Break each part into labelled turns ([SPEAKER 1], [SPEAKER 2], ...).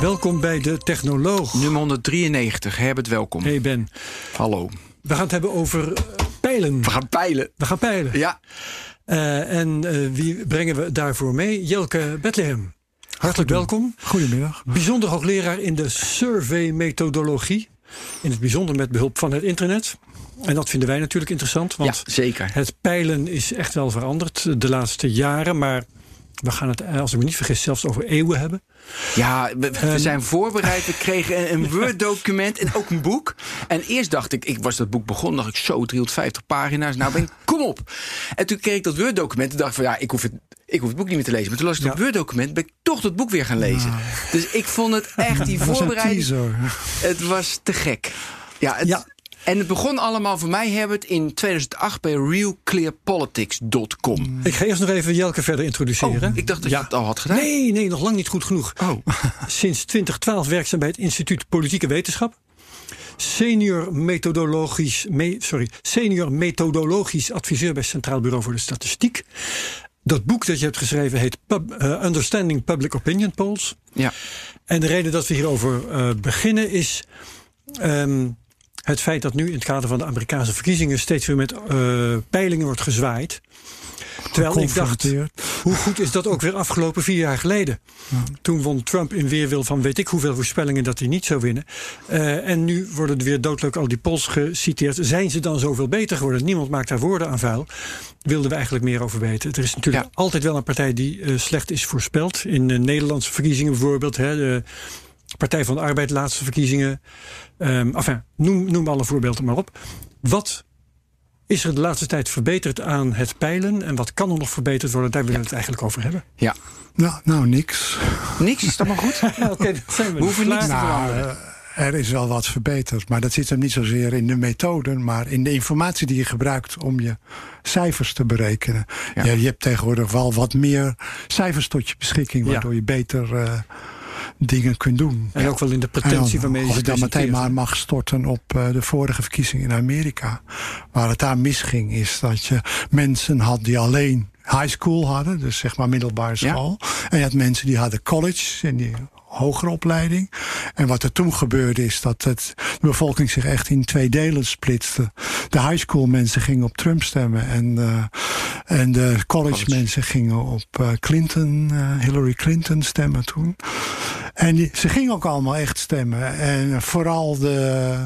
[SPEAKER 1] Welkom bij de Technoloog.
[SPEAKER 2] Nummer 193, Herbert, welkom.
[SPEAKER 1] Hey Ben.
[SPEAKER 2] Hallo.
[SPEAKER 1] We gaan het hebben over eh, pijlen.
[SPEAKER 2] We gaan peilen.
[SPEAKER 1] We gaan pijlen.
[SPEAKER 2] Ja.
[SPEAKER 1] Uh, en uh, wie brengen we daarvoor mee? Jelke Bethlehem. Hartelijk welkom.
[SPEAKER 3] Goedemiddag.
[SPEAKER 1] Bijzonder hoogleraar in de survey-methodologie. In het bijzonder met behulp van het internet. En dat vinden wij natuurlijk interessant. Want
[SPEAKER 2] ja, zeker.
[SPEAKER 1] Het peilen is echt wel veranderd de laatste jaren. Maar we gaan het, als ik me niet vergis, zelfs over eeuwen hebben.
[SPEAKER 2] Ja, we, we zijn voorbereid. We kregen een, een Word-document en ook een boek. En eerst dacht ik, ik was dat boek begonnen, dacht ik zo 350 pagina's. Nou ben ik, kom op. En toen kreeg ik dat Word-document en dacht van ja, ik hoef het ik hoef het boek niet meer te lezen. Maar toen las ik het ja. Word-document, ben ik toch dat boek weer gaan lezen. Dus ik vond het echt, die voorbereiding... Het was te gek. Ja, het, ja. En het begon allemaal voor mij, Herbert, in 2008 bij realclearpolitics.com.
[SPEAKER 1] Ik ga eerst nog even Jelke verder introduceren.
[SPEAKER 2] Oh, ik dacht dat ja. je het al had gedaan.
[SPEAKER 1] Nee, nee, nog lang niet goed genoeg.
[SPEAKER 2] Oh.
[SPEAKER 1] Sinds 2012 werkzaam bij het Instituut Politieke Wetenschap. Senior methodologisch, me, sorry, senior methodologisch adviseur bij Centraal Bureau voor de Statistiek. Dat boek dat je hebt geschreven heet Pub, uh, Understanding Public Opinion Polls.
[SPEAKER 2] Ja.
[SPEAKER 1] En de reden dat we hierover uh, beginnen is um, het feit dat nu in het kader van de Amerikaanse verkiezingen steeds weer met uh, peilingen wordt gezwaaid. Terwijl ik dacht, hoe goed is dat ook weer afgelopen vier jaar geleden? Ja. Toen won Trump in weerwil van weet ik hoeveel voorspellingen dat hij niet zou winnen. Uh, en nu worden er weer doodleuk al die polls geciteerd. Zijn ze dan zoveel beter geworden? Niemand maakt daar woorden aan vuil. Wilden we eigenlijk meer over weten. Er is natuurlijk ja. altijd wel een partij die uh, slecht is voorspeld. In de Nederlandse verkiezingen bijvoorbeeld. Hè, de Partij van de Arbeid, laatste verkiezingen. Um, enfin, noem, noem alle voorbeelden maar op. Wat is er de laatste tijd verbeterd aan het peilen? En wat kan er nog verbeterd worden? Daar willen we ja. het eigenlijk over hebben.
[SPEAKER 2] Ja.
[SPEAKER 3] Nou, nou niks.
[SPEAKER 2] Niks, is dat maar goed?
[SPEAKER 1] ja, zijn we.
[SPEAKER 2] we hoeven niks te
[SPEAKER 3] nou,
[SPEAKER 2] veranderen.
[SPEAKER 3] Uh, er is wel wat verbeterd, maar dat zit hem niet zozeer in de methoden, maar in de informatie die je gebruikt om je cijfers te berekenen. Ja. Je, je hebt tegenwoordig wel wat meer cijfers tot je beschikking, waardoor ja. je beter uh, dingen kunt doen.
[SPEAKER 1] En ook wel in de pretentie waarmee je
[SPEAKER 3] Als ik dan meteen maar mag storten op uh, de vorige verkiezingen in Amerika. Waar het daar misging is dat je mensen had die alleen high school hadden. Dus zeg maar middelbare school. Ja. En je had mensen die hadden college en die hogere opleiding. En wat er toen gebeurde is dat het, de bevolking zich echt in twee delen splitste. De high school mensen gingen op Trump stemmen en, uh, en de college, college, mensen gingen op uh, Clinton, uh, Hillary Clinton stemmen toen. En die, ze gingen ook allemaal echt stemmen. En vooral de,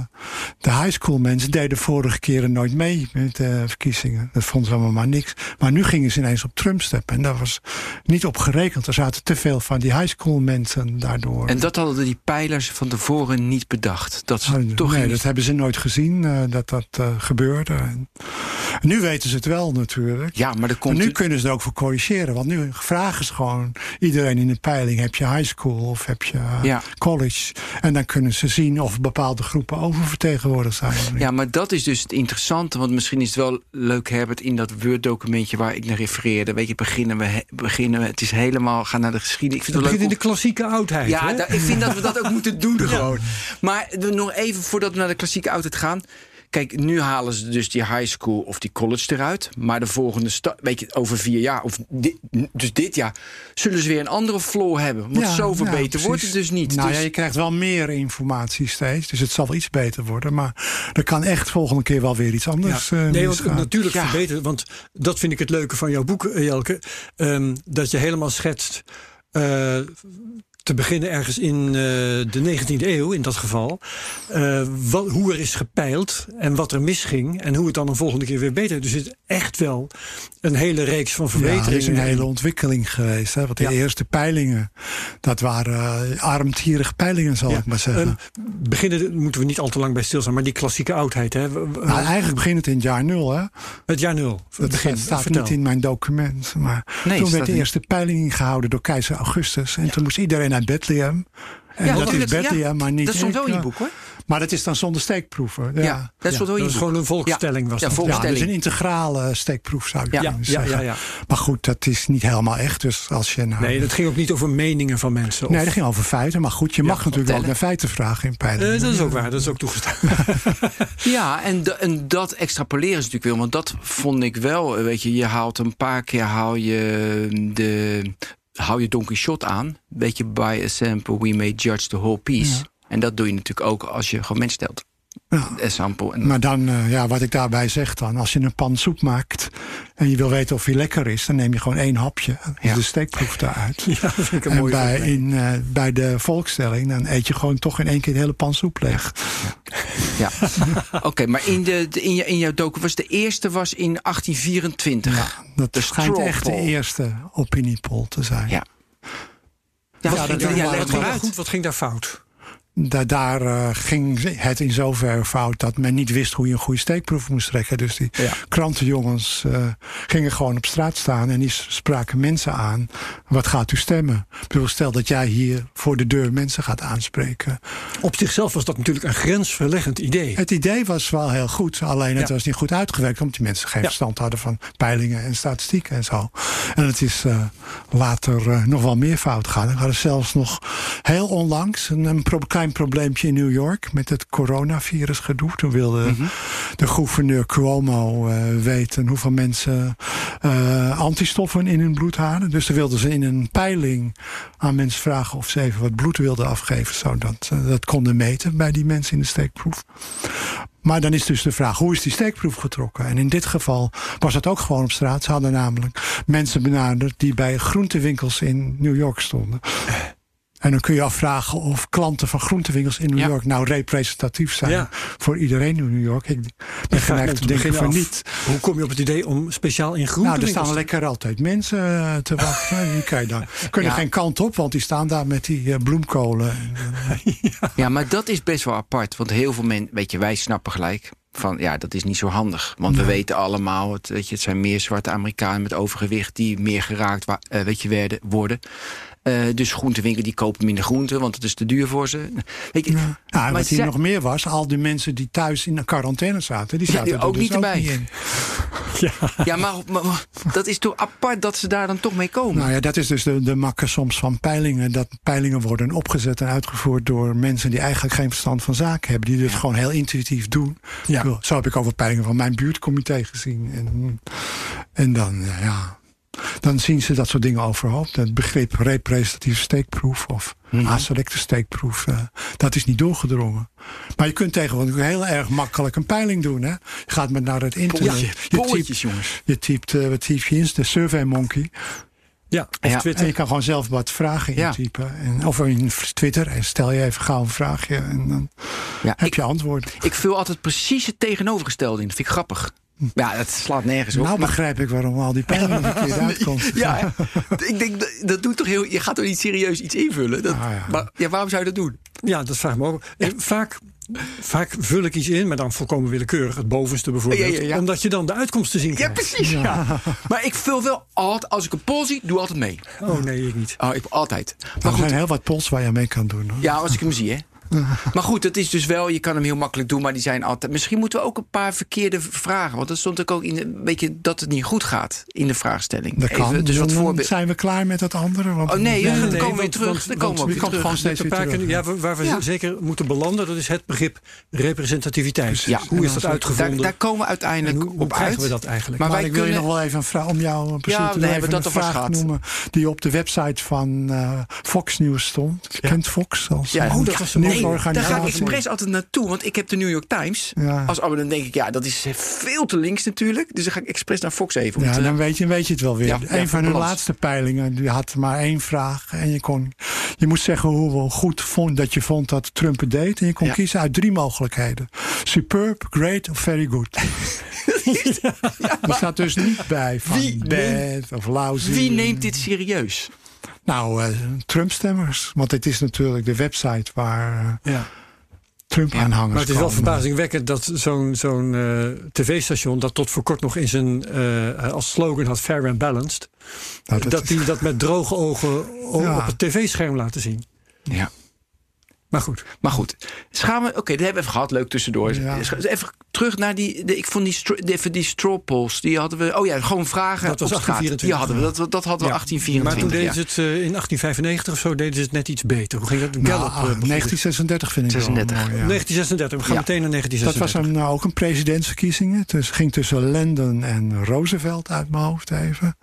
[SPEAKER 3] de high school mensen deden vorige keren nooit mee met de verkiezingen. Dat vonden ze allemaal maar niks. Maar nu gingen ze ineens op Trump stemmen. En daar was niet op gerekend. Er zaten te veel van die high school mensen daardoor.
[SPEAKER 2] En dat hadden die pijlers van tevoren niet bedacht? Dat ze
[SPEAKER 3] oh,
[SPEAKER 2] toch
[SPEAKER 3] nee, dat hebben ze nooit gezien, uh, dat dat uh, gebeurde. En nu weten ze het wel natuurlijk.
[SPEAKER 2] Ja, maar komt
[SPEAKER 3] en nu kunnen ze er ook voor corrigeren. Want nu vragen ze gewoon iedereen in de peiling... heb je high school of heb je uh,
[SPEAKER 2] ja.
[SPEAKER 3] college? En dan kunnen ze zien of bepaalde groepen oververtegenwoordigd zijn.
[SPEAKER 2] Ja, maar dat is dus het interessante. Want misschien is het wel leuk, Herbert, in dat Word-documentje... waar ik naar refereerde. Weet je, beginnen we, beginnen we het is helemaal... gaan naar de geschiedenis. Ik vind
[SPEAKER 1] het
[SPEAKER 2] leuk
[SPEAKER 1] in de klassieke oudheid.
[SPEAKER 2] Ja,
[SPEAKER 1] hè?
[SPEAKER 2] da, ik vind dat we dat ook moeten doen ja. gewoon. Maar nog even voordat we naar de klassieke oudheid gaan... Kijk, nu halen ze dus die high school of die college eruit. Maar de volgende stap, weet je, over vier jaar, of dit, dus dit jaar, zullen ze weer een andere floor hebben. Want
[SPEAKER 3] ja,
[SPEAKER 2] zoveel
[SPEAKER 3] ja,
[SPEAKER 2] beter
[SPEAKER 3] precies.
[SPEAKER 2] wordt het dus niet.
[SPEAKER 3] Nou
[SPEAKER 2] dus...
[SPEAKER 3] ja, je krijgt wel meer informatie steeds. Dus het zal iets beter worden. Maar er kan echt volgende keer wel weer iets anders
[SPEAKER 1] ja.
[SPEAKER 3] uh,
[SPEAKER 1] Nee, want natuurlijk verbeteren. Want dat vind ik het leuke van jouw boek, Jelke. Um, dat je helemaal schetst. Uh, te beginnen ergens in uh, de 19e eeuw, in dat geval. Uh, wat, hoe er is gepeild en wat er misging. En hoe het dan een volgende keer weer beter. Dus het is echt wel een hele reeks van verbeteringen. Ja,
[SPEAKER 3] er is een hele ontwikkeling geweest. Hè? Want de eerste peilingen, dat waren uh, armtierige peilingen, zal ik maar zeggen.
[SPEAKER 1] beginnen moeten we niet al te lang bij stilstaan, maar die klassieke oudheid. Hè?
[SPEAKER 3] Nou, eigenlijk begint het in het jaar nul. Hè?
[SPEAKER 1] Het jaar nul.
[SPEAKER 3] Het begint, staat vertel. niet in mijn document. Maar nee, toen werd de eerste peiling gehouden door keizer Augustus. En toen moest iedereen naar Bethlehem. En ja, dat is Bethlehem, maar niet
[SPEAKER 2] Dat stond wel in je boek hoor.
[SPEAKER 3] Maar dat is dan zonder steekproeven.
[SPEAKER 2] Ja, ja dat is,
[SPEAKER 1] ja, gewoon een volkstelling. Was
[SPEAKER 2] ja,
[SPEAKER 1] dat.
[SPEAKER 2] volkstelling.
[SPEAKER 3] Ja, dus een integrale steekproef zou je kunnen zeggen. Ja, ja, Maar goed, dat is niet helemaal echt. Dus als je nou,
[SPEAKER 1] nee, dat ging ook niet over meningen van mensen.
[SPEAKER 3] Of... Nee, dat ging over feiten. Maar goed, je mag natuurlijk ook naar feiten vragen in peilingen.
[SPEAKER 1] Uh, dat is ook waar, dat is ook toegestaan.
[SPEAKER 2] ja, en, en dat extrapoleren is natuurlijk wel. Want dat vond ik wel, weet je, je haalt een paar keer haal je de hou je Don Quixote aan. Beetje by a sample we may judge the whole piece. En dat doe je natuurlijk ook als je gewoon mensen stelt. Ja. En...
[SPEAKER 3] Maar dan, uh, ja, wat ik daarbij zeg dan, als je een pan soep maakt en je wil weten of die lekker is, dan neem je gewoon één hapje. Ja. De steekproef eruit. Ja, dat vind ik een en bij, in, uh, bij de volkstelling, dan eet je gewoon toch in één keer de hele pan soep leeg.
[SPEAKER 2] Ja, oké, maar in, de, de, in, je, in jouw docu was de eerste was in 1824. Ja,
[SPEAKER 3] dat de schijnt echt de eerste opiniepol te zijn.
[SPEAKER 2] Ja.
[SPEAKER 1] Ja, wat, ging goed, wat ging daar fout?
[SPEAKER 3] Da daar uh, ging het in zoverre fout dat men niet wist hoe je een goede steekproef moest trekken. Dus die ja. krantenjongens uh, gingen gewoon op straat staan en die spraken mensen aan. Wat gaat u stemmen? Ik bedoel, stel dat jij hier voor de deur mensen gaat aanspreken.
[SPEAKER 1] Op zichzelf was dat natuurlijk een grensverleggend idee.
[SPEAKER 3] Het idee was wel heel goed, alleen het ja. was niet goed uitgewerkt omdat die mensen geen ja. verstand hadden van peilingen en statistieken en zo. En het is uh, later nog wel meer fout gegaan. Er hadden zelfs nog heel onlangs een, een klein probleempje in New York met het coronavirus gedoe. Toen wilde mm -hmm. de gouverneur Cuomo uh, weten hoeveel mensen uh, antistoffen in hun bloed hadden. Dus dan wilden ze in een peiling aan mensen vragen of ze even wat bloed wilden afgeven. Zodat uh, dat konden meten bij die mensen in de steekproef. Maar dan is dus de vraag, hoe is die steekproef getrokken? En in dit geval was dat ook gewoon op straat. Ze hadden namelijk mensen benaderd die bij groentewinkels in New York stonden. En dan kun je afvragen of klanten van groentewinkels in New ja. York nou representatief zijn ja. voor iedereen in New York. Ik ben geneigd te denken van niet.
[SPEAKER 1] Hoe kom je op het idee om speciaal in groentewinkels?
[SPEAKER 3] Nou, er staan lekker altijd mensen uh, te wachten. die kan je dan, kunnen ja. geen kant op, want die staan daar met die uh, bloemkolen.
[SPEAKER 2] ja. maar dat is best wel apart. Want heel veel mensen, weet je, wij snappen gelijk van ja, dat is niet zo handig. Want nee. we weten allemaal, het, weet je, het zijn meer zwarte Amerikanen met overgewicht die meer geraakt uh, weet je, werden, worden. Uh, dus groentewinkel die kopen minder groenten, want het is te duur voor ze. Weet je,
[SPEAKER 3] ja. Wat hier nog meer was, al die mensen die thuis in een quarantaine zaten, die zaten ja,
[SPEAKER 2] ook
[SPEAKER 3] dus
[SPEAKER 2] niet erbij.
[SPEAKER 3] Ook niet in.
[SPEAKER 2] ja, ja maar, dat is toch apart dat ze daar dan toch mee komen?
[SPEAKER 3] Nou ja, dat is dus de, de makke soms van peilingen. Dat peilingen worden opgezet en uitgevoerd door mensen die eigenlijk geen verstand van zaken hebben. Die dit ja. gewoon heel intuïtief doen. Ja. Zo heb ik over peilingen van mijn buurtcomité gezien. En, en dan, ja dan zien ze dat soort dingen overhoop. Het begrip representatieve steekproef of mm. aselecte steekproef, uh, dat is niet doorgedrongen. Maar je kunt tegenwoordig heel erg makkelijk een peiling doen. Hè? Je gaat met naar het internet.
[SPEAKER 2] Ja, je typt, jongens.
[SPEAKER 3] Je typt, uh, wat typ je in? De Survey Monkey.
[SPEAKER 1] Ja,
[SPEAKER 3] ja. En je kan gewoon zelf wat vragen intypen. Ja. En, of in Twitter. En stel je even gauw een vraagje. En dan ja, heb
[SPEAKER 2] ik,
[SPEAKER 3] je antwoord.
[SPEAKER 2] Ik vul altijd precies het tegenovergestelde in. Dat vind ik grappig. Ja, het slaat nergens op.
[SPEAKER 3] Nou begrijp ik waarom al die pijlen verkeerd uitkomt.
[SPEAKER 2] ja, ik denk, dat, dat doet toch heel... Je gaat toch niet serieus iets invullen? Dat, ah, ja. Maar ja, waarom zou je dat doen?
[SPEAKER 1] Ja, dat vraag ik me ook. Ja. Vaak, vaak vul ik iets in, maar dan volkomen willekeurig. Het bovenste bijvoorbeeld. Ja, omdat je dan de uitkomsten zien
[SPEAKER 2] Ja, precies. Ja. Maar ik vul wel altijd... Als ik een poll zie, doe altijd mee.
[SPEAKER 1] Oh, nee, ik niet.
[SPEAKER 2] Oh, ik altijd.
[SPEAKER 3] Maar er zijn heel wat polls waar je mee kan doen. Hoor.
[SPEAKER 2] Ja, als ik hem zie, hè. Maar goed, het is dus wel, je kan hem heel makkelijk doen, maar die zijn altijd. Misschien moeten we ook een paar verkeerde vragen. Want er stond ook in een beetje dat het niet goed gaat in de vraagstelling.
[SPEAKER 3] Dat kan. Even, dus wat voorbeeld. Zijn we klaar met het andere?
[SPEAKER 2] Want oh nee, ja, dan nee, komen we weer terug. Dan komen we weer terug.
[SPEAKER 1] Gewoon steeds weer terug. Ja, waar we ja. zeker moeten belanden, dat is het begrip representativiteit. Ja. Hoe is dat uitgevonden?
[SPEAKER 2] Daar, daar komen we uiteindelijk
[SPEAKER 1] hoe, hoe krijgen we dat eigenlijk?
[SPEAKER 3] Maar, maar wij ik wil je nog wel even een vraag om jou ja, te even dat een vraag noemen die op de website van uh, Fox News stond. Kent Fox als
[SPEAKER 2] ja, oh, dat was een nieuwsorganisatie? expres altijd naartoe, want ik heb de New York Times ja. als abonnee. Dan denk ik, ja, dat is veel te links natuurlijk. Dus dan ga ik expres naar Fox even.
[SPEAKER 3] Ja, dan weet je, weet je het wel weer. Ja, een van de laatste peilingen, die had maar één vraag. En je kon je moet zeggen hoe goed vond dat je vond dat Trump het deed. En je kon kiezen uit drie mogelijkheden: superb, great of very good. er staat dus niet bij van wie bad of lousy.
[SPEAKER 2] Wie neemt dit serieus?
[SPEAKER 3] Nou, uh, Trump-stemmers. Want dit is natuurlijk de website waar. Uh, ja. Trump-aanhangers.
[SPEAKER 1] maar het is wel verbazingwekkend dat zo'n zo'n uh, tv-station, dat tot voor kort nog in zijn als slogan had fair and balanced, nou, dat, dat die dat met droge ogen ja. op het tv-scherm laten zien.
[SPEAKER 2] Ja.
[SPEAKER 1] Maar goed.
[SPEAKER 2] Maar goed. Gaan we, oké, okay, dat hebben we even gehad. Leuk tussendoor. Ja. Even terug naar die. De, ik vond die, even die straw polls. Die hadden we. Oh ja, gewoon vragen.
[SPEAKER 1] Dat was 1824.
[SPEAKER 2] Die hadden we. Dat, dat hadden we ja. 1824.
[SPEAKER 1] Maar toen deden ze het uh, in 1895 of zo deden ze het net iets beter. Hoe ging dat?
[SPEAKER 3] Nou, Gallup, uh, 1936 vind ik
[SPEAKER 2] 36.
[SPEAKER 3] Wel,
[SPEAKER 1] mooi, 1936. We gaan meteen naar 1936.
[SPEAKER 3] Dat was een, nou, ook een presidentsverkiezingen. Het ging tussen Landon en Roosevelt uit mijn hoofd even.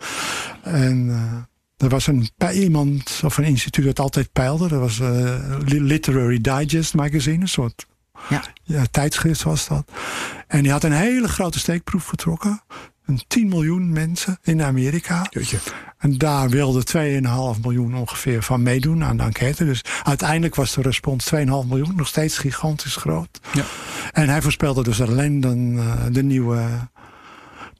[SPEAKER 3] En. Uh, er was een, iemand of een instituut dat altijd peilde. Dat was uh, Literary Digest magazine, een soort ja. ja. tijdschrift was dat. En die had een hele grote steekproef getrokken. Een 10 miljoen mensen in Amerika.
[SPEAKER 1] Jeetje.
[SPEAKER 3] En daar wilden 2,5 miljoen ongeveer van meedoen aan de enquête. Dus uiteindelijk was de respons 2,5 miljoen. Nog steeds gigantisch groot.
[SPEAKER 1] Ja.
[SPEAKER 3] En hij voorspelde dus alleen dan, uh, de nieuwe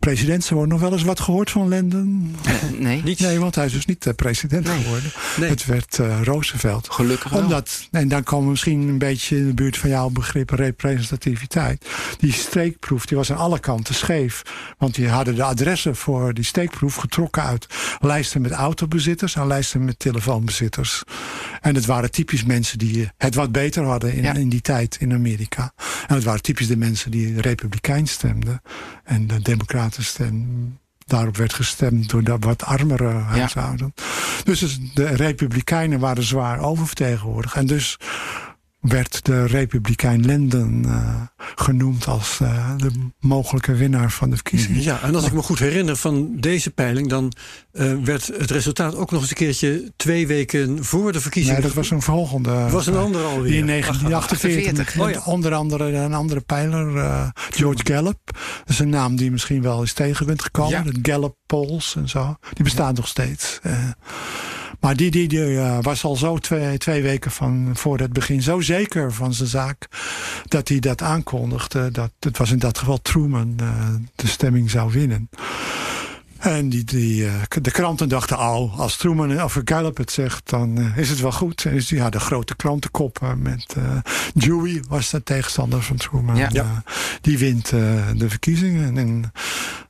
[SPEAKER 3] president. Ze worden nog wel eens wat gehoord van Landon?
[SPEAKER 2] Nee.
[SPEAKER 3] Niet? Nee, want hij is dus niet uh, president geworden. Nee. Het werd uh, Roosevelt.
[SPEAKER 2] Gelukkig wel.
[SPEAKER 3] Omdat, en dan komen we misschien een beetje in de buurt van jouw begrip representativiteit. Die steekproef die was aan alle kanten scheef. Want die hadden de adressen voor die steekproef getrokken uit lijsten met autobezitters en lijsten met telefoonbezitters. En het waren typisch mensen die het wat beter hadden in, in die tijd in Amerika. En het waren typisch de mensen die republikein stemden. En de democraten Daarop werd gestemd door de wat armere huishouden. Dus de Republikeinen waren zwaar oververtegenwoordigd. En dus werd de Republikein Lenden uh, genoemd als uh, de mogelijke winnaar van de verkiezingen.
[SPEAKER 1] Ja, en als ik me goed herinner van deze peiling, dan uh, werd het resultaat ook nog eens een keertje twee weken voor de verkiezingen.
[SPEAKER 3] Nee, dat was een volgende.
[SPEAKER 1] Dat was een andere alweer.
[SPEAKER 3] In 1948. Oh, ja. Onder andere een andere peiler, George Gallup. Dat is een naam die misschien wel eens tegen bent gekomen. Ja. De Gallup polls en zo. Die bestaan ja. nog steeds. Maar die, die, uh, was al zo twee, twee weken van voor het begin zo zeker van zijn zaak. dat hij dat aankondigde. Dat, het was in dat geval Truman uh, de stemming zou winnen. En die, die, uh, de kranten dachten al, als Truman of Gallup het zegt, dan uh, is het wel goed. En dus die hadden grote krantenkoppen met uh, Dewey was de tegenstander van Truman.
[SPEAKER 2] Ja.
[SPEAKER 3] die wint de verkiezingen. En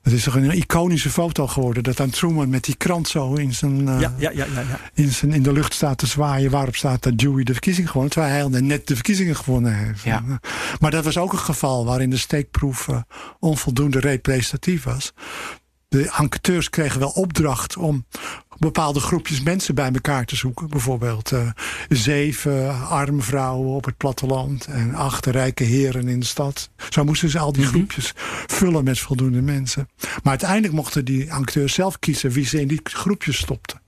[SPEAKER 3] het is toch een iconische foto geworden dat dan Truman met die krant zo in zijn,
[SPEAKER 1] ja, ja, ja, ja, ja.
[SPEAKER 3] In, zijn in de lucht staat te zwaaien, waarop staat dat Dewey de verkiezing gewonnen, terwijl hij net de verkiezingen gewonnen heeft.
[SPEAKER 2] Ja.
[SPEAKER 3] Maar dat was ook een geval waarin de steekproef onvoldoende representatief was de enquêteurs kregen wel opdracht om bepaalde groepjes mensen bij elkaar te zoeken. Bijvoorbeeld uh, zeven arme vrouwen op het platteland en acht rijke heren in de stad. Zo moesten ze al die mhm. groepjes vullen met voldoende mensen. Maar uiteindelijk mochten die enquêteurs zelf kiezen wie ze in die groepjes stopten.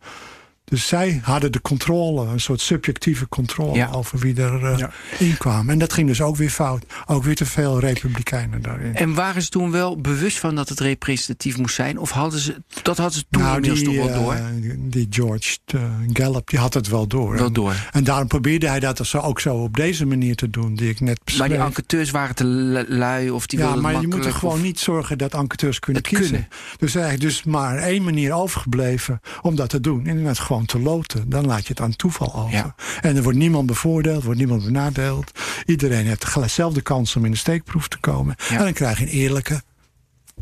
[SPEAKER 3] Dus zij hadden de controle, een soort subjectieve controle over wie er uh, in kwam. En dat ging dus ook weer fout. Ook weer te veel republikeinen daarin.
[SPEAKER 2] En waren ze toen wel bewust van dat het representatief moest zijn? Of hadden ze, dat hadden ze toen nou, die, toch wel uh, door?
[SPEAKER 3] Die George uh, Gallup, die had het wel door.
[SPEAKER 2] Wel door.
[SPEAKER 3] En, daarom probeerde hij dat zo, ook zo op deze manier te doen, die ik net beschreef.
[SPEAKER 2] Maar die enquêteurs waren te lui of die
[SPEAKER 3] Ja, maar
[SPEAKER 2] je
[SPEAKER 3] moet er gewoon niet zorgen dat enquêteurs kunnen kiezen. Kunnen. Dus eigenlijk dus maar één manier overgebleven om dat te doen. Inderdaad gewoon te loten. Dan laat je het aan toeval over. En er wordt niemand bevoordeeld, wordt niemand benadeeld. Iedereen heeft dezelfde kans om in de steekproef te komen. En dan krijg je een eerlijke,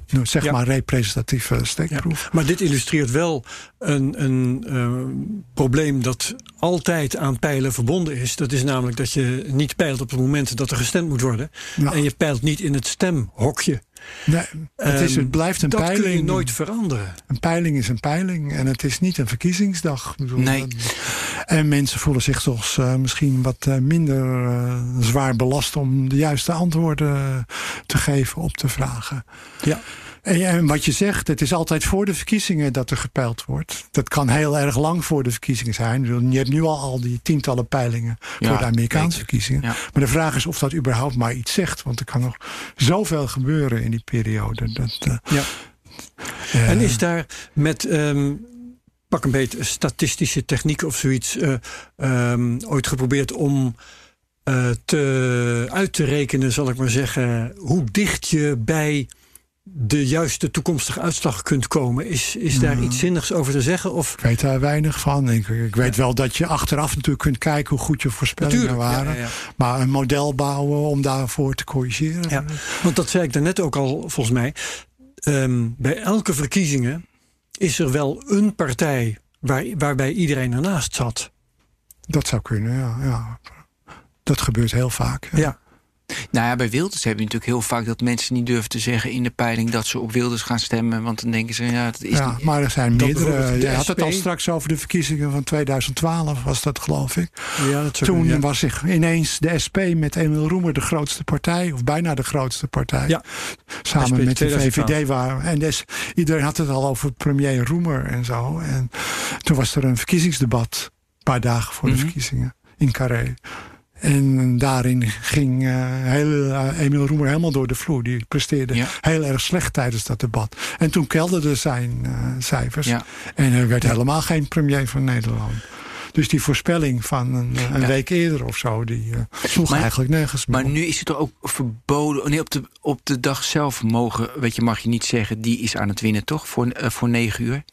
[SPEAKER 3] nou, zeg maar representatieve steekproef.
[SPEAKER 1] Maar dit illustreert wel een, een uh, probleem dat altijd aan pijlen verbonden is. Dat is namelijk dat je niet peilt op het moment dat er gestemd moet worden. En je peilt niet in het stemhokje.
[SPEAKER 3] Nee, het, is, het blijft een
[SPEAKER 1] dat
[SPEAKER 3] peiling.
[SPEAKER 1] kun je nooit veranderen.
[SPEAKER 3] Een peiling is een peiling en het is niet een verkiezingsdag.
[SPEAKER 2] Nee.
[SPEAKER 3] En mensen voelen zich toch uh, misschien wat uh, minder uh, zwaar belast om de juiste antwoorden te geven op de vragen.
[SPEAKER 1] Ja.
[SPEAKER 3] En, wat je zegt, het is altijd voor de verkiezingen dat er gepeild wordt. Dat kan heel erg lang voor de verkiezingen zijn. Je hebt nu al al die tientallen peilingen voor de Amerikaanse verkiezingen. Maar de vraag is of dat überhaupt maar iets zegt. Want er kan nog zoveel gebeuren in die periode. Dat,
[SPEAKER 1] uh, ja. en is daar met um, pak een beetje statistische techniek of zoiets uh, um, ooit geprobeerd om te, uit te rekenen, zal ik maar zeggen, hoe dicht je bij de juiste toekomstige uitslag kunt komen. Is, is daar mm. iets zinnigs over te zeggen? Of?
[SPEAKER 3] Ik weet daar weinig van. Ik, ik weet wel dat je achteraf natuurlijk kunt kijken hoe goed je voorspellingen waren. Ja, maar een model bouwen om daarvoor te corrigeren.
[SPEAKER 1] Ja, want dat zei ik daarnet ook al, volgens mij. Um, bij elke verkiezingen is er wel een partij waar, waarbij iedereen ernaast zat.
[SPEAKER 3] Dat zou kunnen, ja. ja. Dat gebeurt heel vaak.
[SPEAKER 1] ja.
[SPEAKER 2] Nou ja, bij Wilders hebben we natuurlijk heel vaak dat mensen niet durven te zeggen in de peiling dat ze op Wilders gaan stemmen. Want dan denken ze, ja, dat is ja,
[SPEAKER 3] niet. Maar er zijn meerdere. Je had het al straks over de verkiezingen van 2012, was dat geloof ik.
[SPEAKER 1] Ja, dat
[SPEAKER 3] Toen
[SPEAKER 1] ja.
[SPEAKER 3] was zich ineens de SP met Emil Roemer de grootste partij, of bijna de grootste partij.
[SPEAKER 1] Ja.
[SPEAKER 3] Samen SP met de VVD waren. En dus, iedereen had het al over premier Roemer en zo. En toen was er een verkiezingsdebat, een paar dagen voor de mhm. verkiezingen in Carré. En daarin ging uh, heel, uh, Emiel Roemer helemaal door de vloer. Die presteerde heel erg slecht tijdens dat debat. En toen kelderden zijn uh, cijfers. Ja. En er werd helemaal geen premier van Nederland. Dus die voorspelling van een, een week eerder of zo, die sloeg eigenlijk nergens
[SPEAKER 2] meer. Maar nu is het toch ook verboden. Nee, op de, op de dag zelf mogen, weet je, mag je niet zeggen, die is aan het winnen, toch? Voor, voor negen uur.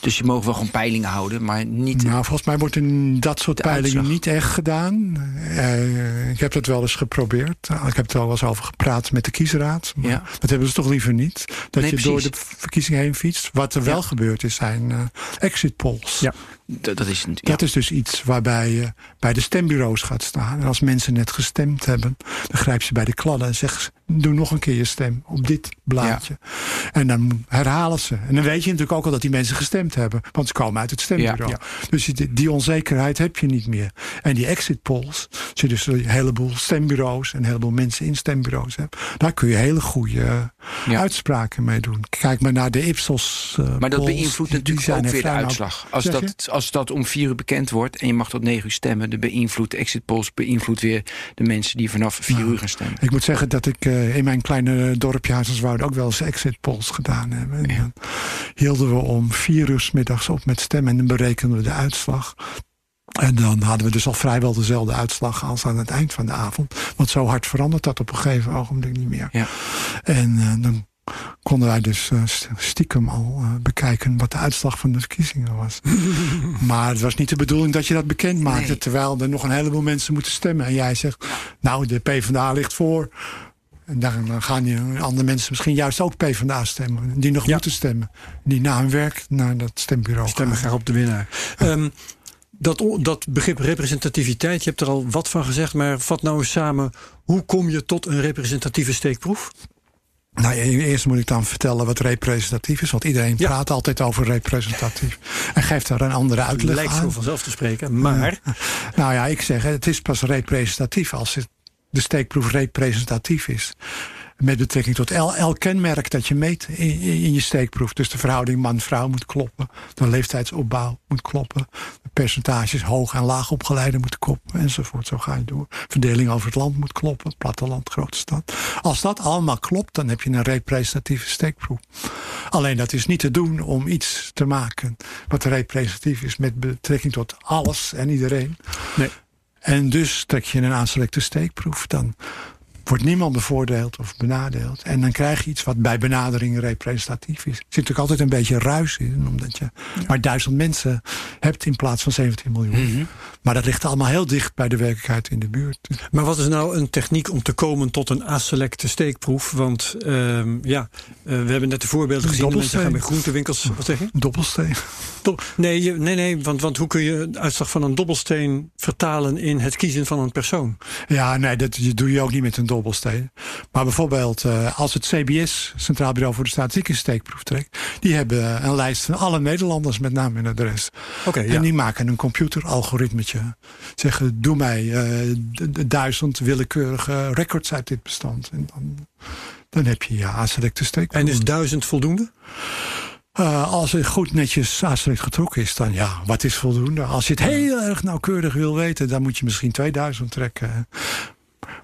[SPEAKER 2] Dus je mogen wel gewoon peilingen houden, maar niet...
[SPEAKER 3] Nou, volgens mij wordt in dat soort peilingen niet echt gedaan. Uh, ik heb dat wel eens geprobeerd. Ik heb er al eens over gepraat met de kiesraad. ja. Dat hebben ze toch liever niet. Dat je door de verkiezingen heen fietst. Wat er wel gebeurt is zijn uh, exit polls.
[SPEAKER 2] Ja. Dat, is,
[SPEAKER 3] dat is dus iets waarbij je bij de stembureaus gaat staan. En als mensen net gestemd hebben, dan grijp je bij de kladden en zegt doe nog een keer je stem op dit blaadje. En dan herhalen ze. En dan weet je natuurlijk ook al dat die mensen gestemd hebben. Want ze komen uit het stembureau. Dus die, die, onzekerheid heb je niet meer. En die exit polls, als je dus een heleboel stembureaus en een heleboel mensen in stembureaus hebt, daar kun je hele goede uitspraken mee doen. Kijk maar naar de Ipsos. Uh,
[SPEAKER 2] maar dat beïnvloedt natuurlijk ook weer de uitslag. Als dat, als dat om vier uur bekend wordt en je mag tot negen uur stemmen, de beïnvloedt exit polls beïnvloedt weer de mensen die vanaf vier uur gaan stemmen.
[SPEAKER 3] Ik moet zeggen dat ik uh, in mijn kleine dorpje Huizerswouden ook wel eens exit polls gedaan hebben. En dan hielden we om vier uur s middags op met stemmen en dan berekenden we de uitslag. En dan hadden we dus al vrijwel dezelfde uitslag als aan het eind van de avond. Want zo hard verandert dat op een gegeven ogenblik niet meer.
[SPEAKER 2] Ja.
[SPEAKER 3] En uh, dan konden wij dus uh, stiekem al uh, bekijken wat de uitslag van de verkiezingen was. maar het was niet de bedoeling dat je dat bekend maakte. Nee. Terwijl er nog een heleboel mensen moeten stemmen. En jij zegt, nou de PvdA ligt voor. En dan gaan die andere mensen misschien juist ook PvdA stemmen. Die nog ja. moeten stemmen. Die na hun werk naar dat stembureau
[SPEAKER 1] Stemmen
[SPEAKER 3] gaan.
[SPEAKER 1] graag op de winnaar. um, dat, dat begrip representativiteit, je hebt er al wat van gezegd. Maar vat nou eens samen. Hoe kom je tot een representatieve steekproef?
[SPEAKER 3] Nou, eerst moet ik dan vertellen wat representatief is. Want iedereen ja. praat altijd over representatief. En geeft daar een andere uitleg
[SPEAKER 1] Lijkt
[SPEAKER 3] aan.
[SPEAKER 1] zo vanzelf te spreken, maar...
[SPEAKER 3] Nou ja, ik zeg, het is pas representatief als het de steekproef representatief is. Met betrekking tot elk kenmerk dat je meet in, in je steekproef. Dus de verhouding man-vrouw moet kloppen. De leeftijdsopbouw moet kloppen. De percentages hoog en laag opgeleide moeten kloppen. Enzovoort. Zo ga je door. Verdeling over het land moet kloppen. Platteland, grote stad. Als dat allemaal klopt, dan heb je een representatieve steekproef. Alleen dat is niet te doen om iets te maken wat representatief is met betrekking tot alles en iedereen.
[SPEAKER 1] Nee.
[SPEAKER 3] En dus trek je een aanselecte steekproef. Dan wordt niemand bevoordeeld of benadeeld. En dan krijg je iets wat bij benadering representatief is. Er zit natuurlijk altijd een beetje ruis in. Omdat je ja. maar duizend mensen hebt in plaats van 17 miljoen. Mm -hmm. Maar dat ligt allemaal heel dicht bij de werkelijkheid in de buurt.
[SPEAKER 1] Maar wat is nou een techniek om te komen tot een aselecte steekproef? Want um, ja, uh, we hebben net de voorbeelden gezien. Mensen gaan bij groentewinkels. Wat zeg je?
[SPEAKER 3] Dobbelsteen.
[SPEAKER 1] Do nee, je, nee, nee. Want, want hoe kun je de uitslag van een dobbelsteen vertalen in het kiezen van een persoon?
[SPEAKER 3] Ja, nee, dat doe je ook niet met een dobbelsteen. Maar bijvoorbeeld uh, als het CBS, Centraal Bureau voor de Statistiek, een steekproef trekt. Die hebben een lijst van alle Nederlanders met naam en adres.
[SPEAKER 1] Okay,
[SPEAKER 3] en
[SPEAKER 1] ja.
[SPEAKER 3] die maken een computeralgoritmetje. Zeggen, doe mij uh, duizend willekeurige records uit dit bestand. En dan, dan heb je je A-selecte steekproef.
[SPEAKER 1] En is duizend voldoende?
[SPEAKER 3] Uh, als het goed netjes A-select getrokken is, dan ja, wat is voldoende? Als je het heel erg nauwkeurig wil weten, dan moet je misschien 2000 trekken.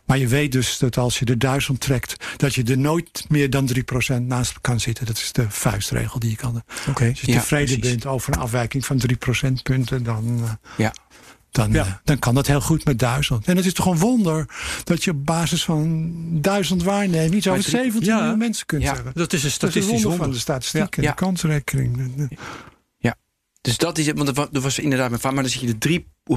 [SPEAKER 3] Maar je weet dus dat als je er duizend trekt, dat je er nooit meer dan 3% naast kan zitten. Dat is de vuistregel die je kan.
[SPEAKER 1] Oké.
[SPEAKER 3] Als je
[SPEAKER 2] Ja,
[SPEAKER 3] tevreden
[SPEAKER 2] precies.
[SPEAKER 3] bent over een afwijking van 3 procentpunten, dan, eh,
[SPEAKER 2] Ja.
[SPEAKER 3] dan,
[SPEAKER 1] Ja.
[SPEAKER 3] eh, dan kan dat heel goed met duizend. En het is toch een wonder dat je op basis van duizend waarnemingen iets over
[SPEAKER 2] Maar drie-
[SPEAKER 3] 17
[SPEAKER 1] Ja.
[SPEAKER 3] miljoen mensen kunt
[SPEAKER 2] Ja.
[SPEAKER 3] zeggen.
[SPEAKER 1] Dat is een
[SPEAKER 3] Dat is een
[SPEAKER 1] statistisch
[SPEAKER 3] wonder
[SPEAKER 1] wonder.
[SPEAKER 3] van de statistiek en
[SPEAKER 2] Ja.
[SPEAKER 3] de kansrekening.
[SPEAKER 2] Dus dat is het, want er wa- was inderdaad mijn vraag, maar dan zit je de 3%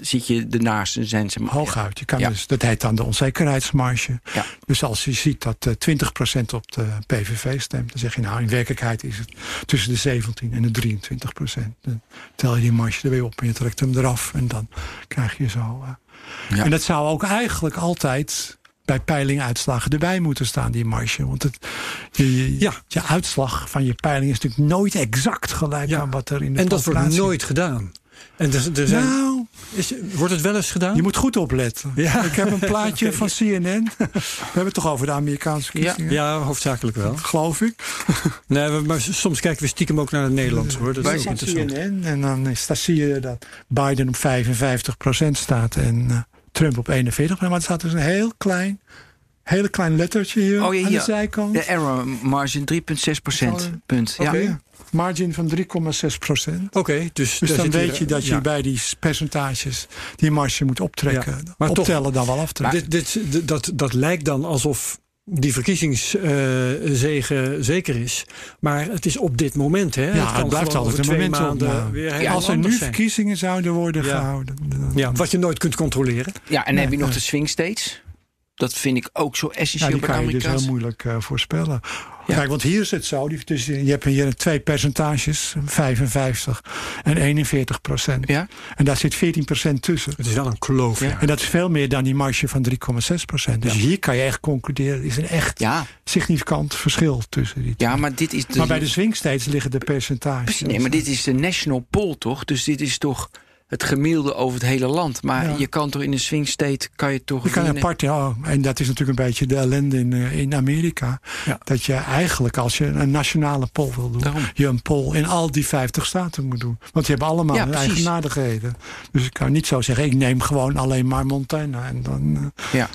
[SPEAKER 2] zit je ernaast. Zijn ze
[SPEAKER 3] Hooguit. Je kan
[SPEAKER 2] Ja.
[SPEAKER 3] dus, dat heet dan de onzekerheidsmarge.
[SPEAKER 2] Ja.
[SPEAKER 3] Dus als je ziet dat eh 20% op de PVV stemt, dan zeg je nou in werkelijkheid is het tussen de 17 en de 23 procent. Dan tel je die marge er weer op en je trekt hem eraf en dan krijg je zo. eh.
[SPEAKER 2] Ja.
[SPEAKER 3] En dat zou ook eigenlijk altijd bij peilinguitslagen erbij moeten staan, die marge. Want het, je,
[SPEAKER 1] Ja.
[SPEAKER 3] je uitslag van je peiling is natuurlijk nooit exact gelijk
[SPEAKER 1] Ja.
[SPEAKER 3] aan wat er in de
[SPEAKER 1] En dat wordt nooit gedaan. En zijn,
[SPEAKER 3] Nou,
[SPEAKER 1] is, wordt het wel eens gedaan?
[SPEAKER 3] je moet goed opletten.
[SPEAKER 1] Ja.
[SPEAKER 3] Ik heb een plaatje van CNN. We hebben het toch over de Amerikaanse verkiezingen?
[SPEAKER 1] Ja, hoofdzakelijk wel.
[SPEAKER 3] Geloof ik.
[SPEAKER 1] Nee, we- maar soms kijken we stiekem ook naar het Nederlands hoor. Dat
[SPEAKER 2] Wij
[SPEAKER 1] is ook interessant.
[SPEAKER 3] CNN. En dan is, daar zie je dat Biden op 55% staat en eh, Trump op 41%. Maar er staat dus een heel klein, hele klein lettertje hier
[SPEAKER 2] Oh, ja,
[SPEAKER 3] aan de zijkant.
[SPEAKER 2] De error margin 3,6 procent. Punt. Ja.
[SPEAKER 3] Margin van 3,6%.
[SPEAKER 1] Oké, dus,
[SPEAKER 3] Dus dan weet je dat je
[SPEAKER 1] ja.
[SPEAKER 3] bij die percentages die marge moet optrekken.
[SPEAKER 1] Ja, maar toch-
[SPEAKER 3] optellen dan wel aftrekken.
[SPEAKER 1] Dit, dit, dit- dat, dat lijkt dan alsof die verkiezingszegen zeker is. Maar het is op dit moment. Hè?
[SPEAKER 3] Ja,
[SPEAKER 1] kan
[SPEAKER 3] het blijft altijd
[SPEAKER 1] over
[SPEAKER 3] een
[SPEAKER 1] twee
[SPEAKER 3] momentopname.
[SPEAKER 1] maanden weer helemaal
[SPEAKER 3] Als er nu
[SPEAKER 1] zijn.
[SPEAKER 3] verkiezingen zouden worden
[SPEAKER 1] Ja.
[SPEAKER 3] gehouden. dan-
[SPEAKER 1] Ja, wat je nooit kunt controleren.
[SPEAKER 2] Ja, en dan
[SPEAKER 3] Nee,
[SPEAKER 2] heb je nog
[SPEAKER 3] nee.
[SPEAKER 2] de swing states. Dat vind ik ook zo
[SPEAKER 3] Ja,
[SPEAKER 2] essentieel
[SPEAKER 3] die
[SPEAKER 2] bij de
[SPEAKER 3] kan je dus heel moeilijk eh, voorspellen.
[SPEAKER 2] Ja.
[SPEAKER 3] Kijk, want hier is het zo. die- Dus je hebt hier twee percentages. 55 en 41 procent.
[SPEAKER 2] Ja?
[SPEAKER 3] En daar zit 14 procent tussen.
[SPEAKER 1] Het is wel een kloof.
[SPEAKER 2] Ja.
[SPEAKER 1] Ja.
[SPEAKER 3] En dat is veel meer dan die marge van 3,6 procent. Dus hier kan je echt concluderen. Er is een echt
[SPEAKER 2] Ja,
[SPEAKER 3] significant verschil tussen die twee.
[SPEAKER 2] ja, maar dit is de,
[SPEAKER 3] Maar bij de swing states liggen de percentages.
[SPEAKER 2] Nee, maar dit is de national poll toch? Dus dit is toch het gemiddelde over het hele land. Maar
[SPEAKER 3] Ja.
[SPEAKER 2] je kan toch in een swing state kan je toch
[SPEAKER 3] Je kan apart, ja. En dat is natuurlijk een beetje de ellende in, eh, in Amerika.
[SPEAKER 1] Ja.
[SPEAKER 3] Dat je eigenlijk, als je een nationale poll wil doen,
[SPEAKER 2] Daarom.
[SPEAKER 3] je een poll in al die 50 staten moet doen. Want die hebben allemaal
[SPEAKER 2] Ja,
[SPEAKER 3] hun eigen nadigheden. Dus ik kan niet zo zeggen, ik neem gewoon alleen maar Montana. En dan, eh,
[SPEAKER 2] Ja.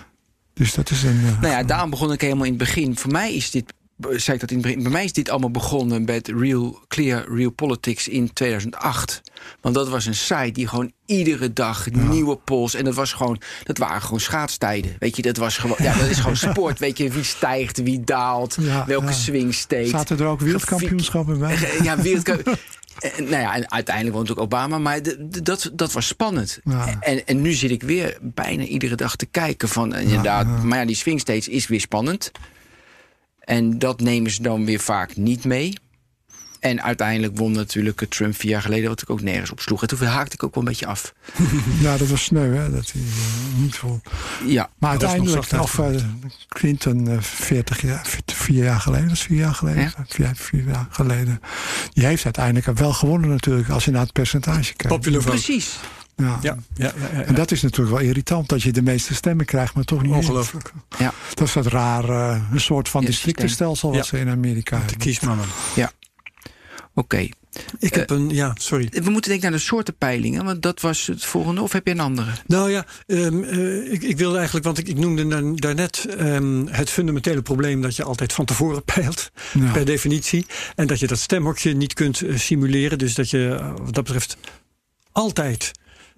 [SPEAKER 3] dus dat is een. eh,
[SPEAKER 2] Nou ja, daarom begon ik helemaal in het begin. Voor mij is dit, zei ik dat in het begin, bij mij is dit allemaal begonnen met Real Clear Real Politics in 2008. Want dat was een site die gewoon iedere dag nieuwe polls en dat was gewoon, dat waren gewoon schaatstijden. Weet je, dat was gewoon, ja, dat is gewoon sport. Weet je, wie stijgt, wie daalt,
[SPEAKER 3] Ja,
[SPEAKER 2] welke
[SPEAKER 3] ja.
[SPEAKER 2] swing state.
[SPEAKER 3] Zaten er ook wereldkampioenschappen bij?
[SPEAKER 2] Eh, Ja, wereldkampioen. En, nou ja, en uiteindelijk woont ook Obama, maar dat, dat was spannend.
[SPEAKER 3] Ja.
[SPEAKER 2] En, en nu zit ik weer bijna iedere dag te kijken van eh, inderdaad, maar ja, die swing states is weer spannend. En dat nemen ze dan weer vaak niet mee. En uiteindelijk won natuurlijk eh, Trump vier jaar geleden, wat ik ook nergens op sloeg. En toen haakte ik ook wel een beetje af.
[SPEAKER 3] Ja, dat was sneu, hè? Dat hij eh, niet vol.
[SPEAKER 2] Ja,
[SPEAKER 3] Maar
[SPEAKER 1] dat is nog
[SPEAKER 3] uiteindelijk, of eh, Clinton, eh, 40 jaar, vier jaar geleden, dat is vier jaar geleden,
[SPEAKER 2] Ja.
[SPEAKER 3] vier, vier jaar geleden, die heeft uiteindelijk wel gewonnen natuurlijk, als je naar het percentage kijkt.
[SPEAKER 1] Popular vote.
[SPEAKER 2] precies.
[SPEAKER 3] Ja.
[SPEAKER 1] Ja, ja, ja, ja,
[SPEAKER 3] En dat is natuurlijk wel irritant, dat je de meeste stemmen krijgt, maar toch niet.
[SPEAKER 1] Ongelooflijk.
[SPEAKER 2] Ja.
[SPEAKER 3] Dat is dat raar, eh, een soort van
[SPEAKER 2] Ja,
[SPEAKER 3] districtenstelsel wat
[SPEAKER 1] Ja.
[SPEAKER 3] ze in Amerika
[SPEAKER 1] De
[SPEAKER 3] hebben.
[SPEAKER 1] kiesmannen.
[SPEAKER 2] Oké.
[SPEAKER 1] Ik heb een, ja, sorry.
[SPEAKER 2] We moeten denk ik naar de soorten peilingen, want dat was het volgende. Of heb je een andere?
[SPEAKER 1] Nou ja, ehm, eh, ik, ik wilde eigenlijk, want ik, ik noemde da- daarnet ehm, het fundamentele probleem dat je altijd van tevoren peilt,
[SPEAKER 3] Ja.
[SPEAKER 1] per definitie. En dat je dat stemhokje niet kunt eh, simuleren. Dus dat je eh, wat dat betreft altijd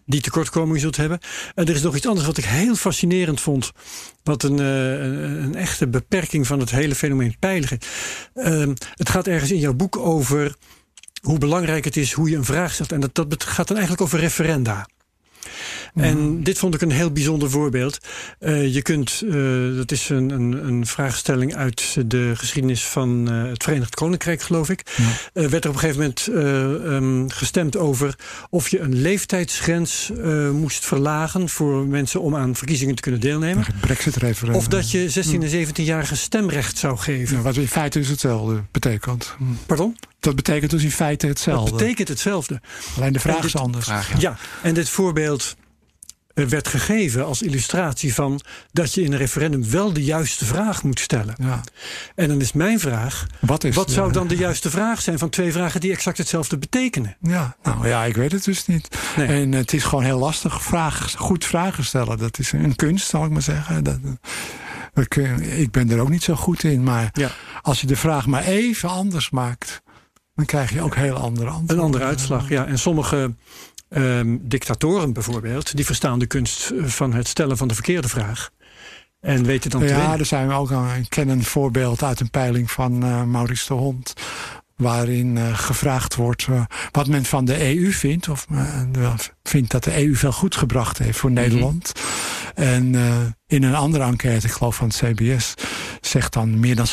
[SPEAKER 1] die tekortkoming zult hebben. En er is nog iets anders wat ik heel fascinerend vond. Wat een, eh, een, echte beperking van het hele fenomeen peiligen. Ehm, het gaat ergens in jouw boek over hoe belangrijk het is hoe je een vraag stelt. En dat, dat gaat dan eigenlijk over referenda. En dit vond ik een heel bijzonder voorbeeld. Eh, je kunt, eh, dat is een, een, een vraagstelling uit de geschiedenis van eh, het Verenigd Koninkrijk, geloof ik. Eh, werd er op een gegeven moment eh, ehm, gestemd over of je een leeftijdsgrens eh, moest verlagen voor mensen om aan verkiezingen te kunnen deelnemen.
[SPEAKER 3] Brexit-referendum.
[SPEAKER 1] Of dat je 16 en 17-jarigen stemrecht zou geven.
[SPEAKER 3] Ja, wat in feite is hetzelfde betekent. Hm.
[SPEAKER 1] Pardon?
[SPEAKER 3] Dat betekent dus in feite
[SPEAKER 1] Dat
[SPEAKER 3] hetzelfde.
[SPEAKER 1] betekent hetzelfde.
[SPEAKER 3] Alleen de vraag is anders.
[SPEAKER 2] Vraag, ja.
[SPEAKER 1] Ja, en dit voorbeeld werd gegeven als illustratie van dat je in een referendum wel de juiste vraag moet stellen.
[SPEAKER 3] Ja.
[SPEAKER 1] En dan is mijn vraag:
[SPEAKER 3] Wat, is
[SPEAKER 1] wat zou dan de juiste vraag zijn van twee vragen die exact hetzelfde betekenen?
[SPEAKER 3] Ja, nou ja, ik weet het dus niet.
[SPEAKER 1] Nee.
[SPEAKER 3] En het is gewoon heel lastig vragen, goed vragen stellen. Dat is een kunst, zal ik maar zeggen. Dat, ik ben er ook niet zo goed in. Maar
[SPEAKER 1] Ja.
[SPEAKER 3] als je de vraag maar even anders maakt, dan krijg je ook heel andere antwoorden.
[SPEAKER 1] Een andere uitslag, ja. En sommige ehm, dictatoren bijvoorbeeld, die verstaan de kunst eh, van het stellen van de verkeerde vraag. En weten dan te
[SPEAKER 3] Ja, er zijn we ook ken een voorbeeld uit een peiling van eh, Maurice de Hond. Waarin eh, gevraagd wordt eh, wat men van de EU vindt. Of eh, vindt dat de EU veel goed gebracht heeft voor Nederland. En in een andere enquête, ik geloof van het CBS, zegt dan meer dan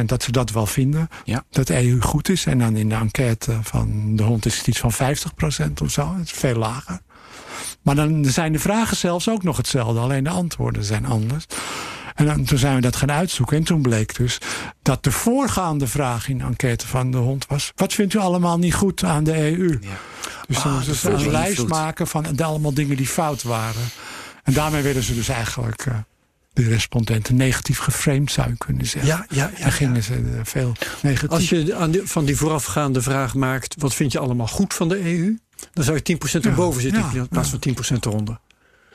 [SPEAKER 3] 60% dat ze dat wel vinden.
[SPEAKER 2] Ja.
[SPEAKER 3] Dat de EU goed is. En dan in de enquête van de hond is het iets van 50% of zo. Het is veel lager. Maar dan zijn de vragen zelfs ook nog hetzelfde. Alleen de antwoorden zijn anders. En dan, toen zijn we dat gaan uitzoeken. En toen bleek dus dat de voorgaande vraag in de enquête van de hond was... wat vindt u allemaal niet goed aan de EU?
[SPEAKER 2] Ja.
[SPEAKER 3] Dus dan
[SPEAKER 2] Ah,
[SPEAKER 3] ze een lijst maken van de allemaal dingen die fout waren. En daarmee werden ze dus eigenlijk... eh, de respondenten negatief geframed, zou je kunnen zeggen.
[SPEAKER 1] Ja, ja, ja.
[SPEAKER 3] en gingen ze eh, veel negatief.
[SPEAKER 1] Als je aan van die voorafgaande vraag maakt: wat vind je allemaal goed van de EU? Dan zou je 10% erboven zitten
[SPEAKER 3] ja,
[SPEAKER 1] in plaats van 10% eronder.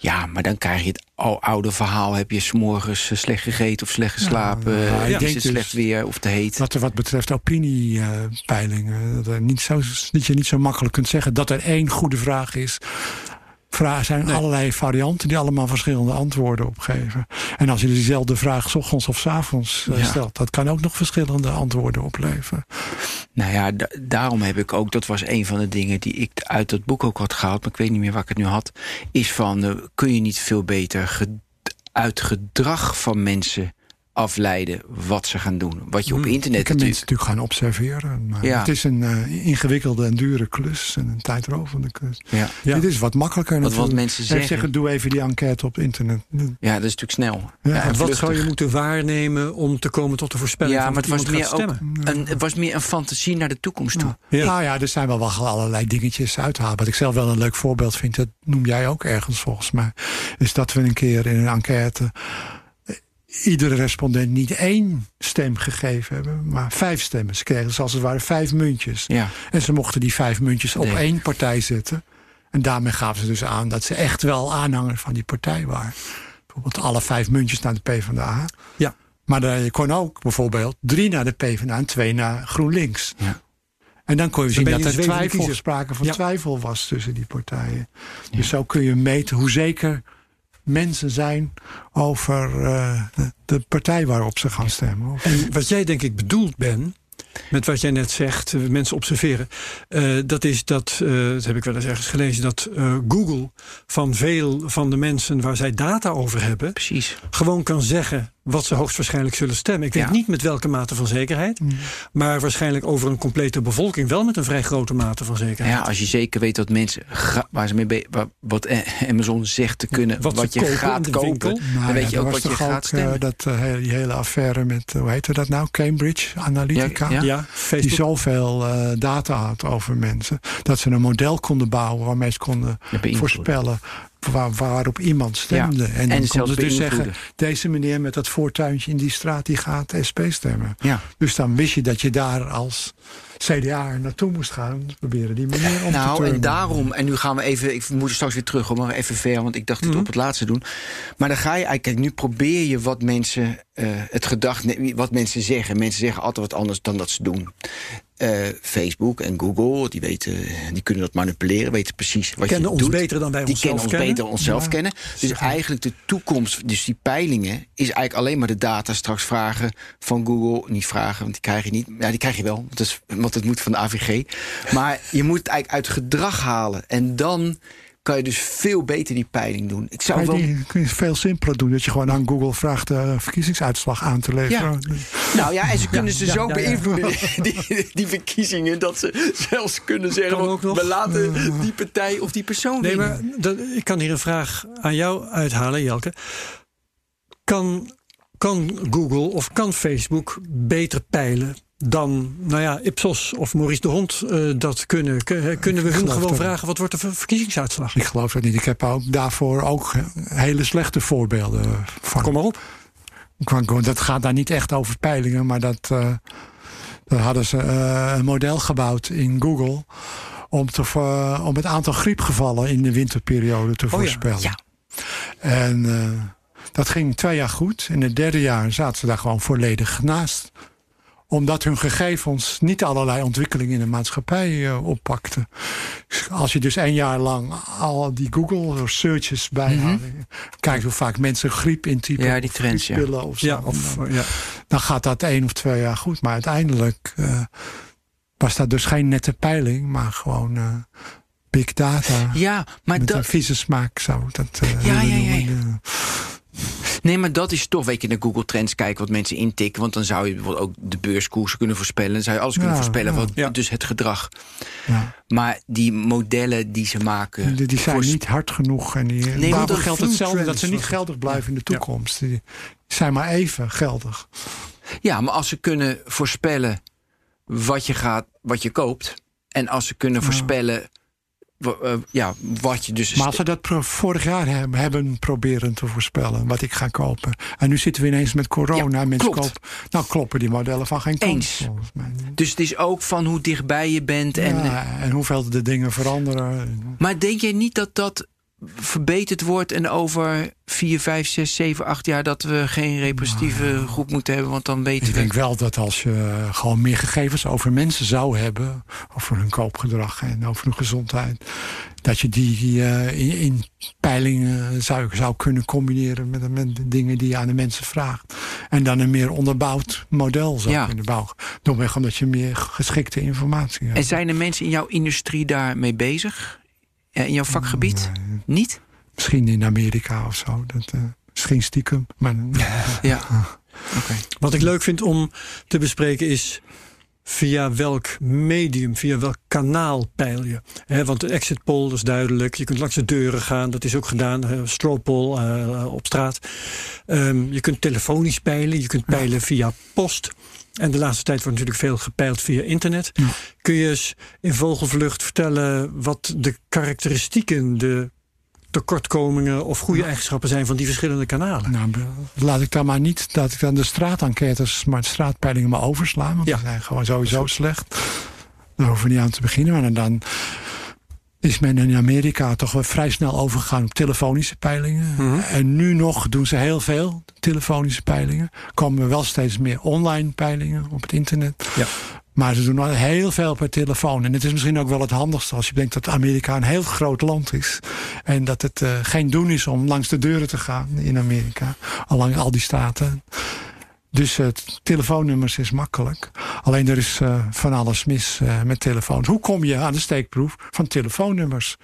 [SPEAKER 2] Ja, maar dan krijg je het al oude verhaal. Heb je s'morgens eh, slecht gegeten of slecht geslapen?
[SPEAKER 3] Ja,
[SPEAKER 2] Eh,
[SPEAKER 3] ik
[SPEAKER 2] is
[SPEAKER 3] dus-
[SPEAKER 2] slecht weer of te heet?
[SPEAKER 3] Wat, wat betreft opiniepeilingen, dat, er niet zo, dat je niet zo makkelijk kunt zeggen dat er één goede vraag is. Vragen zijn allerlei varianten die allemaal verschillende antwoorden opgeven. En als je diezelfde vraag 's ochtends of 's avonds eh,
[SPEAKER 2] Ja.
[SPEAKER 3] stelt, dat kan ook nog verschillende antwoorden opleveren.
[SPEAKER 2] Nou ja, da- daarom heb ik ook, dat was een van de dingen die ik uit dat boek ook had gehaald, maar ik weet niet meer waar ik het nu had, is van, eh, kun je niet veel beter ge- uit gedrag van mensen afleiden wat ze gaan doen? Wat je op
[SPEAKER 3] Je
[SPEAKER 2] internet
[SPEAKER 3] kan
[SPEAKER 2] natuurlijk...
[SPEAKER 3] mensen natuurlijk gaan observeren. Maar
[SPEAKER 2] Ja.
[SPEAKER 3] Het is een eh, ingewikkelde en dure klus en een tijdrovende klus.
[SPEAKER 2] Ja.
[SPEAKER 1] Ja.
[SPEAKER 3] Dit is wat makkelijker
[SPEAKER 2] Wat, wat mensen
[SPEAKER 3] Ik
[SPEAKER 2] zeggen.
[SPEAKER 3] zeggen, doe even die enquête op internet.
[SPEAKER 2] Ja, dat is natuurlijk snel.
[SPEAKER 3] Ja,
[SPEAKER 2] en
[SPEAKER 1] Wat zou je moeten waarnemen om te komen tot de voorspelling
[SPEAKER 2] Ja,
[SPEAKER 1] van
[SPEAKER 2] maar het was, meer ook een, het was meer een fantasie naar de toekomst toe.
[SPEAKER 1] Ja.
[SPEAKER 3] Nou ja, er zijn wel, wel allerlei dingetjes uithalen. Wat ik zelf wel een leuk voorbeeld vind, dat noem jij ook ergens volgens mij, is dat we een keer in een enquête iedere respondent niet één stem gegeven hebben, maar vijf stemmen. Ze kregen dus als het ware vijf muntjes.
[SPEAKER 2] Ja.
[SPEAKER 3] En ze mochten die vijf muntjes op
[SPEAKER 2] Nee.
[SPEAKER 3] één partij zetten. En daarmee gaven ze dus aan dat ze echt wel aanhanger van die partij waren. Bijvoorbeeld alle vijf muntjes naar de PvdA.
[SPEAKER 1] Ja.
[SPEAKER 3] Maar dan- je kon ook bijvoorbeeld drie naar de PvdA en twee naar GroenLinks.
[SPEAKER 2] Ja.
[SPEAKER 3] En dan kon je zien
[SPEAKER 1] je
[SPEAKER 3] dat
[SPEAKER 1] een
[SPEAKER 3] er twijfel, sprake van
[SPEAKER 1] Ja.
[SPEAKER 3] twijfel was tussen die partijen. Dus zo kun je meten hoe zeker mensen zijn over eh, de, de partij waarop ze gaan stemmen. Of-
[SPEAKER 1] En wat jij denk ik bedoeld bent, met wat jij net zegt, eh, mensen observeren, eh, dat is dat, eh, dat heb ik wel eens ergens gelezen, dat eh, Google van veel van de mensen waar zij data over hebben,
[SPEAKER 2] Precies.
[SPEAKER 1] gewoon kan zeggen wat ze hoogstwaarschijnlijk zullen stemmen. Ik weet
[SPEAKER 2] Ja.
[SPEAKER 1] niet met welke mate van zekerheid, maar waarschijnlijk over een complete bevolking wel met een vrij grote mate van zekerheid.
[SPEAKER 2] Ja, als je zeker weet dat mensen waar ze mee be- wa- wat Amazon zegt te kunnen,
[SPEAKER 1] Wat
[SPEAKER 2] wat,
[SPEAKER 1] ze
[SPEAKER 2] je
[SPEAKER 1] kopen
[SPEAKER 2] gaat
[SPEAKER 1] de
[SPEAKER 2] kopen, dan
[SPEAKER 3] Nou
[SPEAKER 2] weet
[SPEAKER 3] ja,
[SPEAKER 2] je ook
[SPEAKER 3] was
[SPEAKER 2] wat je gaat
[SPEAKER 3] ook, eh,
[SPEAKER 2] stemmen.
[SPEAKER 3] dat, eh, hele- die hele affaire met, eh, hoe heette dat nou? Cambridge Analytica.
[SPEAKER 2] Ja,
[SPEAKER 1] Ja,
[SPEAKER 3] Die zoveel data had over mensen. Dat ze een model konden bouwen waarmee ze konden voorspellen waar, waarop iemand stemde.
[SPEAKER 2] Ja,
[SPEAKER 3] En dan konden ze dus zeggen, deze meneer met dat voortuintje in die straat, die gaat SP stemmen.
[SPEAKER 2] Ja.
[SPEAKER 3] Dus dan wist je dat je daar als CDA naartoe moest gaan. Proberen die meneer om te
[SPEAKER 2] Nou,
[SPEAKER 3] turnen.
[SPEAKER 2] en daarom, en nu gaan we even, ik moet straks weer terug, hoor, maar even ver, want ik dacht het
[SPEAKER 3] Mhm.
[SPEAKER 2] op het laatste doen. Maar dan ga je eigenlijk, nu probeer je wat mensen, eh, het gedacht, wat mensen zeggen. Mensen zeggen altijd wat anders dan dat ze doen. Eh, Facebook en Google, die weten, die kunnen dat manipuleren, weten precies wat
[SPEAKER 1] kennen
[SPEAKER 2] je
[SPEAKER 1] ons
[SPEAKER 2] doet.
[SPEAKER 1] beter dan wij
[SPEAKER 2] die
[SPEAKER 1] onszelf
[SPEAKER 2] kennen ons
[SPEAKER 1] kennen.
[SPEAKER 2] beter dan onszelf kennen. Dus eigenlijk de toekomst, dus die peilingen, is eigenlijk alleen maar de data straks vragen van Google. Niet vragen, want die krijg je niet. Ja, die krijg je wel, want, is, want het moet van de AVG. Maar je moet het eigenlijk uit gedrag halen. En dan kan je dus veel beter die peiling doen. Ik zou
[SPEAKER 3] Kan
[SPEAKER 2] wel.
[SPEAKER 3] je die kun je veel simpeler doen. Dat je gewoon aan Google vraagt de verkiezingsuitslag aan te leveren.
[SPEAKER 2] Nou ja, en ze kunnen ze
[SPEAKER 1] ja,
[SPEAKER 2] zo
[SPEAKER 1] ja, ja.
[SPEAKER 2] beïnvloeden, Die, die verkiezingen, dat ze zelfs kunnen zeggen:
[SPEAKER 1] ook nog.
[SPEAKER 2] we laten die partij of die persoon
[SPEAKER 1] Nee,
[SPEAKER 2] winnen.
[SPEAKER 1] maar dat, ik kan hier een vraag aan jou uithalen, Jelke. Kan, kan Google of kan Facebook beter peilen dan, nou ja, Ipsos of Maurice de Hond uh, dat kunnen. kunnen we hun gewoon vragen, wat wordt de verkiezingsuitslag?
[SPEAKER 3] Ik geloof dat niet. Ik heb ook daarvoor ook hele slechte voorbeelden van.
[SPEAKER 1] Kom maar op.
[SPEAKER 3] Dat gaat daar niet echt over peilingen, maar dat, uh, daar hadden ze uh, een model gebouwd in Google om, te, om het aantal griepgevallen in de winterperiode te oh voorspellen.
[SPEAKER 2] Ja.
[SPEAKER 3] En dat ging twee jaar goed. In het derde jaar zaten ze daar gewoon volledig naast omdat hun gegevens niet allerlei ontwikkelingen in de maatschappij uh, oppakten. Als je dus één jaar lang al die Google searches bijhoudt. Mm -hmm. Kijkt hoe vaak mensen griep intypen.
[SPEAKER 2] Ja, die trends, ja.
[SPEAKER 3] Of zo,
[SPEAKER 1] ja, of,
[SPEAKER 3] dan,
[SPEAKER 1] ja.
[SPEAKER 3] dan, gaat dat één of twee jaar goed. Maar uiteindelijk uh, was dat dus geen nette peiling. Maar gewoon uh, big data.
[SPEAKER 2] Ja, maar
[SPEAKER 3] met
[SPEAKER 2] dat...
[SPEAKER 3] een vieze smaak zou dat
[SPEAKER 2] ja, ja, ja, ja. Nee, maar dat is toch, weet je, naar Google Trends kijken wat mensen intikken. Want dan zou je bijvoorbeeld ook de beurskoersen kunnen voorspellen. Dan zou je alles kunnen
[SPEAKER 3] Ja,
[SPEAKER 2] voorspellen,
[SPEAKER 3] ja.
[SPEAKER 2] wat,
[SPEAKER 1] Ja.
[SPEAKER 2] dus het gedrag.
[SPEAKER 3] Ja.
[SPEAKER 2] Maar die modellen die ze maken...
[SPEAKER 3] Die, die zijn
[SPEAKER 2] voor-
[SPEAKER 3] niet hard genoeg. En die,
[SPEAKER 2] want
[SPEAKER 3] daarvoor
[SPEAKER 2] dat
[SPEAKER 3] geldt hetzelfde dat ze niet geldig blijven in de toekomst. Die zijn maar even geldig.
[SPEAKER 2] Ja, maar als ze kunnen voorspellen wat je, gaat, wat je koopt... en als ze kunnen voorspellen ja, wat je dus...
[SPEAKER 3] Maar als we dat vorig jaar hebben, hebben proberen te voorspellen, wat ik ga kopen. En nu zitten we ineens met corona.
[SPEAKER 2] Ja,
[SPEAKER 3] en mensen
[SPEAKER 2] klopt.
[SPEAKER 3] kopen. Nou, kloppen die modellen van geen kant.
[SPEAKER 2] Eens.
[SPEAKER 3] volgens mij.
[SPEAKER 2] Dus het is ook van hoe dichtbij je bent. En,
[SPEAKER 3] ja, en hoeveel de dingen veranderen.
[SPEAKER 2] Maar denk jij niet dat dat verbeterd wordt en over 4, 5, 6, 7, 8 jaar dat we geen representatieve groep moeten hebben? Want dan weten
[SPEAKER 3] Ik
[SPEAKER 2] we.
[SPEAKER 3] denk wel dat als je gewoon meer gegevens over mensen zou hebben, over hun koopgedrag en over hun gezondheid, dat je die eh, in, in peilingen zou, zou kunnen combineren met, met de dingen die je aan de mensen vraagt. En dan een meer onderbouwd model zou
[SPEAKER 2] Ja.
[SPEAKER 3] kunnen bouwen. Domweg omdat je meer geschikte informatie hebt.
[SPEAKER 2] En zijn er mensen in jouw industrie daarmee bezig? Ja, in jouw vakgebied? Niet?
[SPEAKER 3] Misschien in Amerika of zo. Dat, eh, misschien stiekem. Maar,
[SPEAKER 2] Ja. Oké.
[SPEAKER 1] Wat ik leuk vind om te bespreken is via welk medium, via welk kanaal peil je. Hè, want de exit poll is duidelijk. Je kunt langs de deuren gaan, dat is ook gedaan. Uh, straw poll eh, op straat. Ehm, je kunt telefonisch peilen, je kunt peilen via post. En de laatste tijd wordt natuurlijk veel gepeild via internet.
[SPEAKER 3] Ja.
[SPEAKER 1] Kun je eens in vogelvlucht vertellen wat de karakteristieken, de tekortkomingen of goede eigenschappen zijn van die verschillende kanalen?
[SPEAKER 3] Nou, laat ik dan maar niet dat ik dan de straatenquêtes, maar de straatpeilingen maar overslaan. Want
[SPEAKER 1] Ja.
[SPEAKER 3] die zijn gewoon sowieso slecht. Daar hoeven we niet aan te beginnen. Maar dan is men in Amerika toch wel vrij snel overgegaan op telefonische peilingen.
[SPEAKER 1] Mhm.
[SPEAKER 3] En nu nog doen ze heel veel telefonische peilingen. Komen er wel steeds meer online peilingen op het internet.
[SPEAKER 1] Ja.
[SPEAKER 3] Maar ze doen al heel veel per telefoon. En het is misschien ook wel het handigste als je denkt dat Amerika een heel groot land is. En dat het eh, geen doen is om langs de deuren te gaan in Amerika. Allang al die staten. Dus het telefoonnummers is makkelijk. Alleen er is eh, van alles mis eh, met telefoons. Hoe kom je aan de steekproef van telefoonnummers?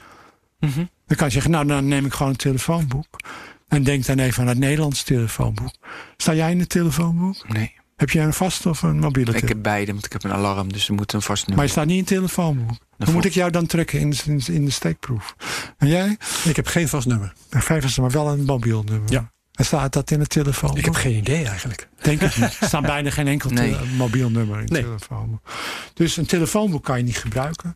[SPEAKER 2] Mhm.
[SPEAKER 3] Dan kan je zeggen, nou dan neem ik gewoon een telefoonboek. En denk dan even aan het Nederlands telefoonboek. Sta jij in het telefoonboek?
[SPEAKER 2] Nee.
[SPEAKER 3] Heb jij een vaste of een mobiele
[SPEAKER 2] Ik
[SPEAKER 3] telefoon?
[SPEAKER 2] heb beide, want ik heb een alarm, dus er moet een vast
[SPEAKER 3] Maar
[SPEAKER 2] nummer.
[SPEAKER 3] je staat niet in het telefoonboek. Hoe moet ik jou dan trekken in de, in de steekproef? En jij?
[SPEAKER 1] Ik heb geen vast nummer.
[SPEAKER 3] Vijf is er maar wel een mobiel nummer.
[SPEAKER 1] Ja.
[SPEAKER 3] En staat dat in het telefoonboek?
[SPEAKER 1] Ik heb geen idee eigenlijk.
[SPEAKER 3] Denk ik niet. Er staat bijna geen enkel
[SPEAKER 2] Nee.
[SPEAKER 3] mobiel nummer in het
[SPEAKER 1] Nee.
[SPEAKER 3] telefoonboek. Dus een telefoonboek kan je niet gebruiken.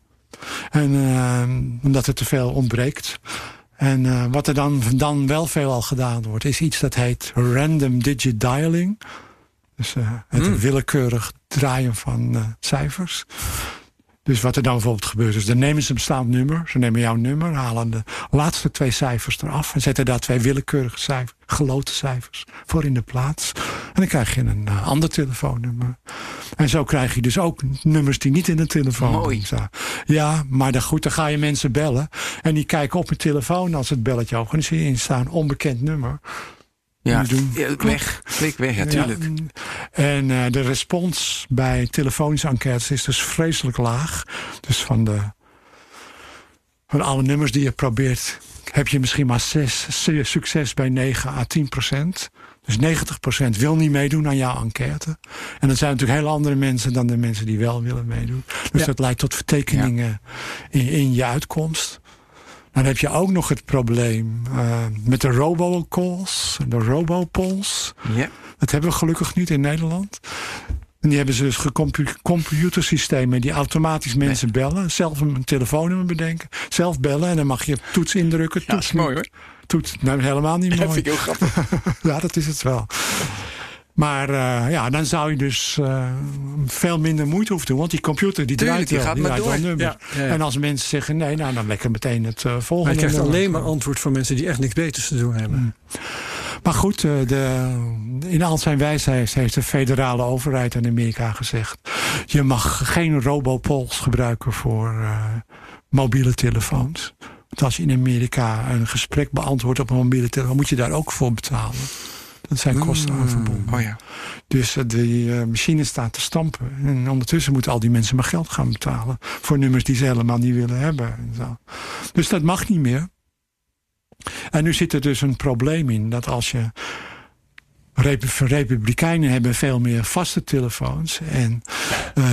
[SPEAKER 3] En, eh, omdat er te veel ontbreekt. En eh, wat er dan, dan wel veelal gedaan wordt, is iets dat heet random digit dialing. Dus eh, het
[SPEAKER 1] Hmm.
[SPEAKER 3] willekeurig draaien van cijfers. Dus wat er dan bijvoorbeeld gebeurt is, dan nemen ze een bestaand nummer. Ze nemen jouw nummer, halen de laatste twee cijfers eraf... en zetten daar twee willekeurige cijfers, geloten cijfers voor in de plaats. En dan krijg je een eh, ander telefoonnummer. En zo krijg je dus ook nummers die niet in de telefoon
[SPEAKER 2] Mooi.
[SPEAKER 3] staan. Ja, maar dan, goed, dan ga je mensen bellen... en die kijken op hun telefoon als het belletje open... en dan zie je onbekend nummer.
[SPEAKER 2] Ja,
[SPEAKER 3] doen.
[SPEAKER 2] weg. Klik weg, ja, tuurlijk.
[SPEAKER 3] Ja, en eh, de respons bij telefonische enquêtes is dus vreselijk laag. Dus van, de, van alle nummers die je probeert, heb je misschien maar zes, succes bij 9 à 10 procent. Dus 90 procent wil niet meedoen aan jouw enquête. En dat zijn natuurlijk heel andere mensen dan de mensen die wel willen meedoen. Dus
[SPEAKER 1] Ja.
[SPEAKER 3] dat leidt tot vertekeningen in, in je uitkomst. Dan heb je ook nog het probleem eh, met de robocalls, de robopolls.
[SPEAKER 2] Ja.
[SPEAKER 3] Dat hebben we gelukkig niet in Nederland. En die hebben ze dus computersystemen die automatisch mensen bellen. Zelf een telefoonnummer bedenken. Zelf bellen en dan mag je toets indrukken.
[SPEAKER 2] Ja, toets, mooi hoor.
[SPEAKER 3] Toets, nou helemaal niet mooi.
[SPEAKER 2] Dat vind ik heel grappig.
[SPEAKER 3] ja, dat is het wel. Maar uh, ja, dan zou je dus uh, veel minder moeite hoeven doen. Want die computer die
[SPEAKER 2] Tuurlijk,
[SPEAKER 3] draait wel,
[SPEAKER 2] die gaat
[SPEAKER 3] die
[SPEAKER 2] maar
[SPEAKER 3] draait
[SPEAKER 2] door. Ja, ja, ja.
[SPEAKER 3] En als mensen zeggen nee, nou dan lekker meteen het uh,
[SPEAKER 1] Maar
[SPEAKER 3] volgende.
[SPEAKER 1] je krijgt alleen maar antwoord van mensen die echt niks beters te doen hebben.
[SPEAKER 3] Maar goed, eh, de, in al zijn wijsheid heeft de federale overheid in Amerika gezegd... je mag geen robopols gebruiken voor eh, mobiele telefoons. Want als je in Amerika een gesprek beantwoordt op een mobiele telefoon... moet je daar ook voor betalen. Dat zijn kosten aan verbonden.
[SPEAKER 2] Oh ja.
[SPEAKER 3] Dus uh, die uh, machine staat te stampen. En ondertussen moeten al die mensen maar geld gaan betalen... voor nummers die ze helemaal niet willen hebben. En zo. Dus dat mag niet meer. En nu zit er dus een probleem in dat als je. Republikeinen hebben veel meer vaste telefoons. En uh,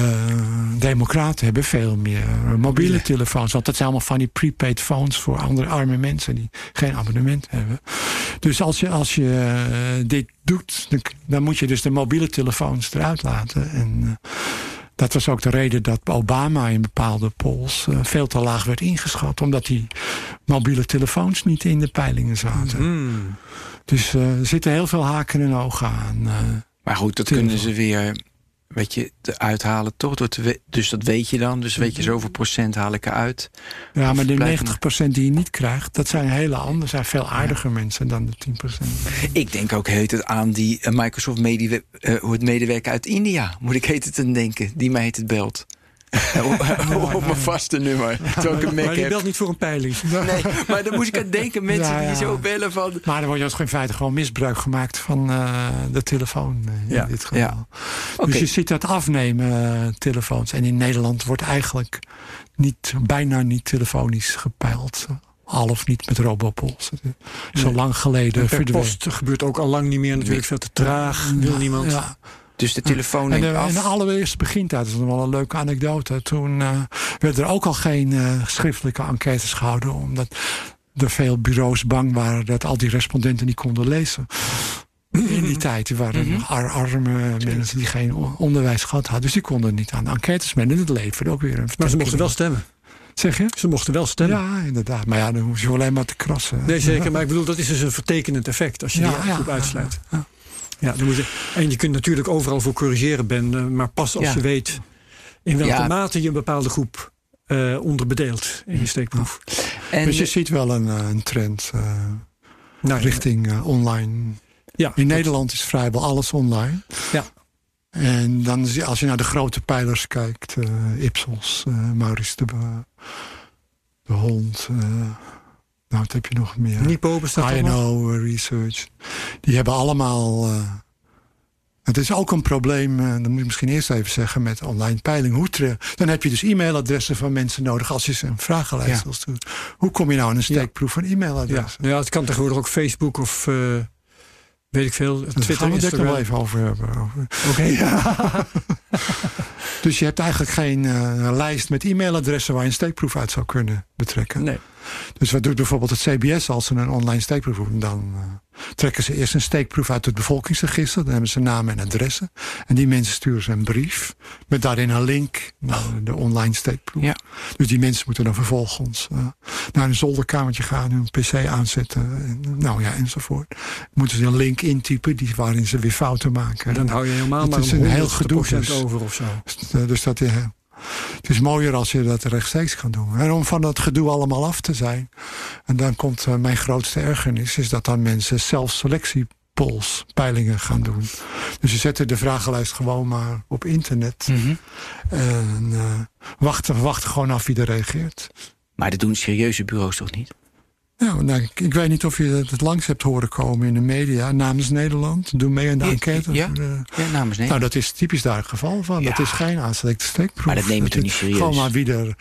[SPEAKER 3] Democraten hebben veel meer mobiele telefoons. Want dat zijn allemaal van die prepaid phones voor andere arme mensen die geen abonnement hebben. Dus als je, als je uh, dit doet, dan, dan, moet je dus de mobiele telefoons eruit laten. En uh, dat was ook de reden dat Obama in bepaalde polls veel te laag werd ingeschat. Omdat die mobiele telefoons niet in de peilingen zaten.
[SPEAKER 2] Mm.
[SPEAKER 3] Dus uh, er zitten heel veel haken en ogen aan. Uh,
[SPEAKER 2] maar goed, dat kunnen ze weer weet je, uithalen toch? Dus dat weet je dan. Dus weet je zoveel procent haal ik eruit.
[SPEAKER 3] Ja, maar de 90 procent die je niet krijgt... dat zijn hele andere, zijn veel aardiger ja. mensen dan de 10 procent.
[SPEAKER 2] Ik denk ook heet het aan die uh, Microsoft medie, uh, het medewerker uit India. Moet ik heet het aan denken. Die mij heet het belt. op, mijn vaste nummer. Terwijl ik een Mac
[SPEAKER 1] maar je belt niet voor een peiling.
[SPEAKER 2] Nee, maar dan moest ik aan denken. Mensen
[SPEAKER 3] Ja, ja.
[SPEAKER 2] die zo bellen van...
[SPEAKER 3] Maar dan wordt in feite gewoon misbruik gemaakt van uh, de telefoon uh, in
[SPEAKER 1] Ja,
[SPEAKER 3] dit geval.
[SPEAKER 2] ja.
[SPEAKER 3] Dus je ziet dat afnemen, uh, telefoons. En in Nederland wordt eigenlijk niet, bijna niet telefonisch gepeild. Al of niet met robopols. Zo
[SPEAKER 1] Nee.
[SPEAKER 3] lang geleden
[SPEAKER 1] En per
[SPEAKER 3] verdwenen.
[SPEAKER 1] post gebeurt ook al lang niet meer. Natuurlijk veel te traag. Wil niemand.
[SPEAKER 3] Ja.
[SPEAKER 2] Dus de telefoon
[SPEAKER 3] En
[SPEAKER 2] neemt
[SPEAKER 3] de,
[SPEAKER 2] af.
[SPEAKER 3] en de allereerste begintijd, dat is nog wel een leuke anekdote. Toen uh, werden er ook al geen uh, schriftelijke enquêtes gehouden. Omdat er veel bureaus bang waren dat al die respondenten niet konden lezen. In die tijd waren nog ar arme mensen die geen onderwijs gehad hadden. Dus die konden niet aan de enquêtes mee. En het leverde ook weer een
[SPEAKER 1] Maar ze mochten wel stemmen.
[SPEAKER 3] Zeg je?
[SPEAKER 1] Ze mochten wel stemmen.
[SPEAKER 3] Ja, inderdaad. Maar ja, dan hoef je alleen maar te krassen.
[SPEAKER 1] Nee, zeker. Maar ik bedoel, dat is dus een vertekenend effect als je
[SPEAKER 3] Ja,
[SPEAKER 1] die groep
[SPEAKER 3] ja,
[SPEAKER 1] uitsluit.
[SPEAKER 3] ja.
[SPEAKER 1] Ja, dan moet je, en je kunt natuurlijk overal voor corrigeren, Ben. eh, Maar pas als
[SPEAKER 2] Ja.
[SPEAKER 1] je weet in welke
[SPEAKER 2] Ja.
[SPEAKER 1] mate je een bepaalde groep eh, onderbedeelt in je steekproef.
[SPEAKER 2] En
[SPEAKER 3] dus je ziet wel een, uh, een trend uh,
[SPEAKER 1] Nou,
[SPEAKER 3] richting uh, online.
[SPEAKER 1] Ja,
[SPEAKER 3] In
[SPEAKER 1] dat-
[SPEAKER 3] Nederland is vrijwel alles online.
[SPEAKER 1] Ja.
[SPEAKER 3] En dan zie- als je naar de grote pijlers kijkt, eh, Ipsos, eh, Maurice de, Be- de Hond, eh, nou wat heb je nog meer?
[SPEAKER 1] Nipo bestaat er.
[SPEAKER 3] INO eh, Research. Die hebben allemaal. eh, het is ook een probleem, eh, dat moet ik misschien eerst even zeggen, met online peiling. Hoe dan heb je dus e-mailadressen van mensen nodig als je ze een vragenlijst
[SPEAKER 2] Ja.
[SPEAKER 3] wil sturen. Hoe kom je nou aan een steekproef van
[SPEAKER 1] Ja.
[SPEAKER 3] e-mailadressen?
[SPEAKER 1] ja, het kan tegenwoordig ook Facebook of weet ik veel,
[SPEAKER 3] Daar
[SPEAKER 1] Twitter,
[SPEAKER 3] gaan we het nog wel even over hebben.
[SPEAKER 1] Oké.
[SPEAKER 3] Dus je hebt eigenlijk geen eh, lijst met e-mailadressen waar je een steekproef uit zou kunnen betrekken.
[SPEAKER 1] Nee.
[SPEAKER 3] Dus wat doet bijvoorbeeld het CBS als ze een online steekproef doen? Dan eh, trekken ze eerst een steekproef uit het bevolkingsregister. Dan hebben ze namen en adressen. En die mensen sturen ze een brief met daarin een link naar de online steekproef.
[SPEAKER 2] Ja.
[SPEAKER 3] Dus die mensen moeten dan vervolgens eh, naar een zolderkamertje gaan, hun pc aanzetten. En, nou ja, enzovoort. Moeten ze een link intypen die, waarin ze weer fouten maken.
[SPEAKER 1] Dan hou je helemaal maar
[SPEAKER 3] is
[SPEAKER 1] een
[SPEAKER 3] heel gedoe dus.
[SPEAKER 1] over of zo.
[SPEAKER 3] Eh, Dus dat, eh, het is mooier als je dat rechtstreeks kan doen. En om van dat gedoe allemaal af te zijn. En dan komt eh, mijn grootste ergernis. Is dat dan mensen zelfselectie polls, peilingen gaan doen. Dus ze zetten de vragenlijst gewoon maar op internet.
[SPEAKER 2] Mhm.
[SPEAKER 3] En eh, wachten, wachten gewoon af wie er reageert.
[SPEAKER 2] Maar dat doen serieuze bureaus toch niet?
[SPEAKER 3] Ja, nou, ik, ik weet niet of je het langs hebt horen komen in de media. Namens Nederland. Doe mee aan de enquête.
[SPEAKER 2] ja.
[SPEAKER 3] eh,
[SPEAKER 2] Ja, namens nee.
[SPEAKER 3] Nou, dat is typisch daar het geval van. Dat is geen aanstekte steekproef.
[SPEAKER 2] Maar dat neem je toch
[SPEAKER 3] is
[SPEAKER 2] niet serieus?
[SPEAKER 3] Gewoon maar wie er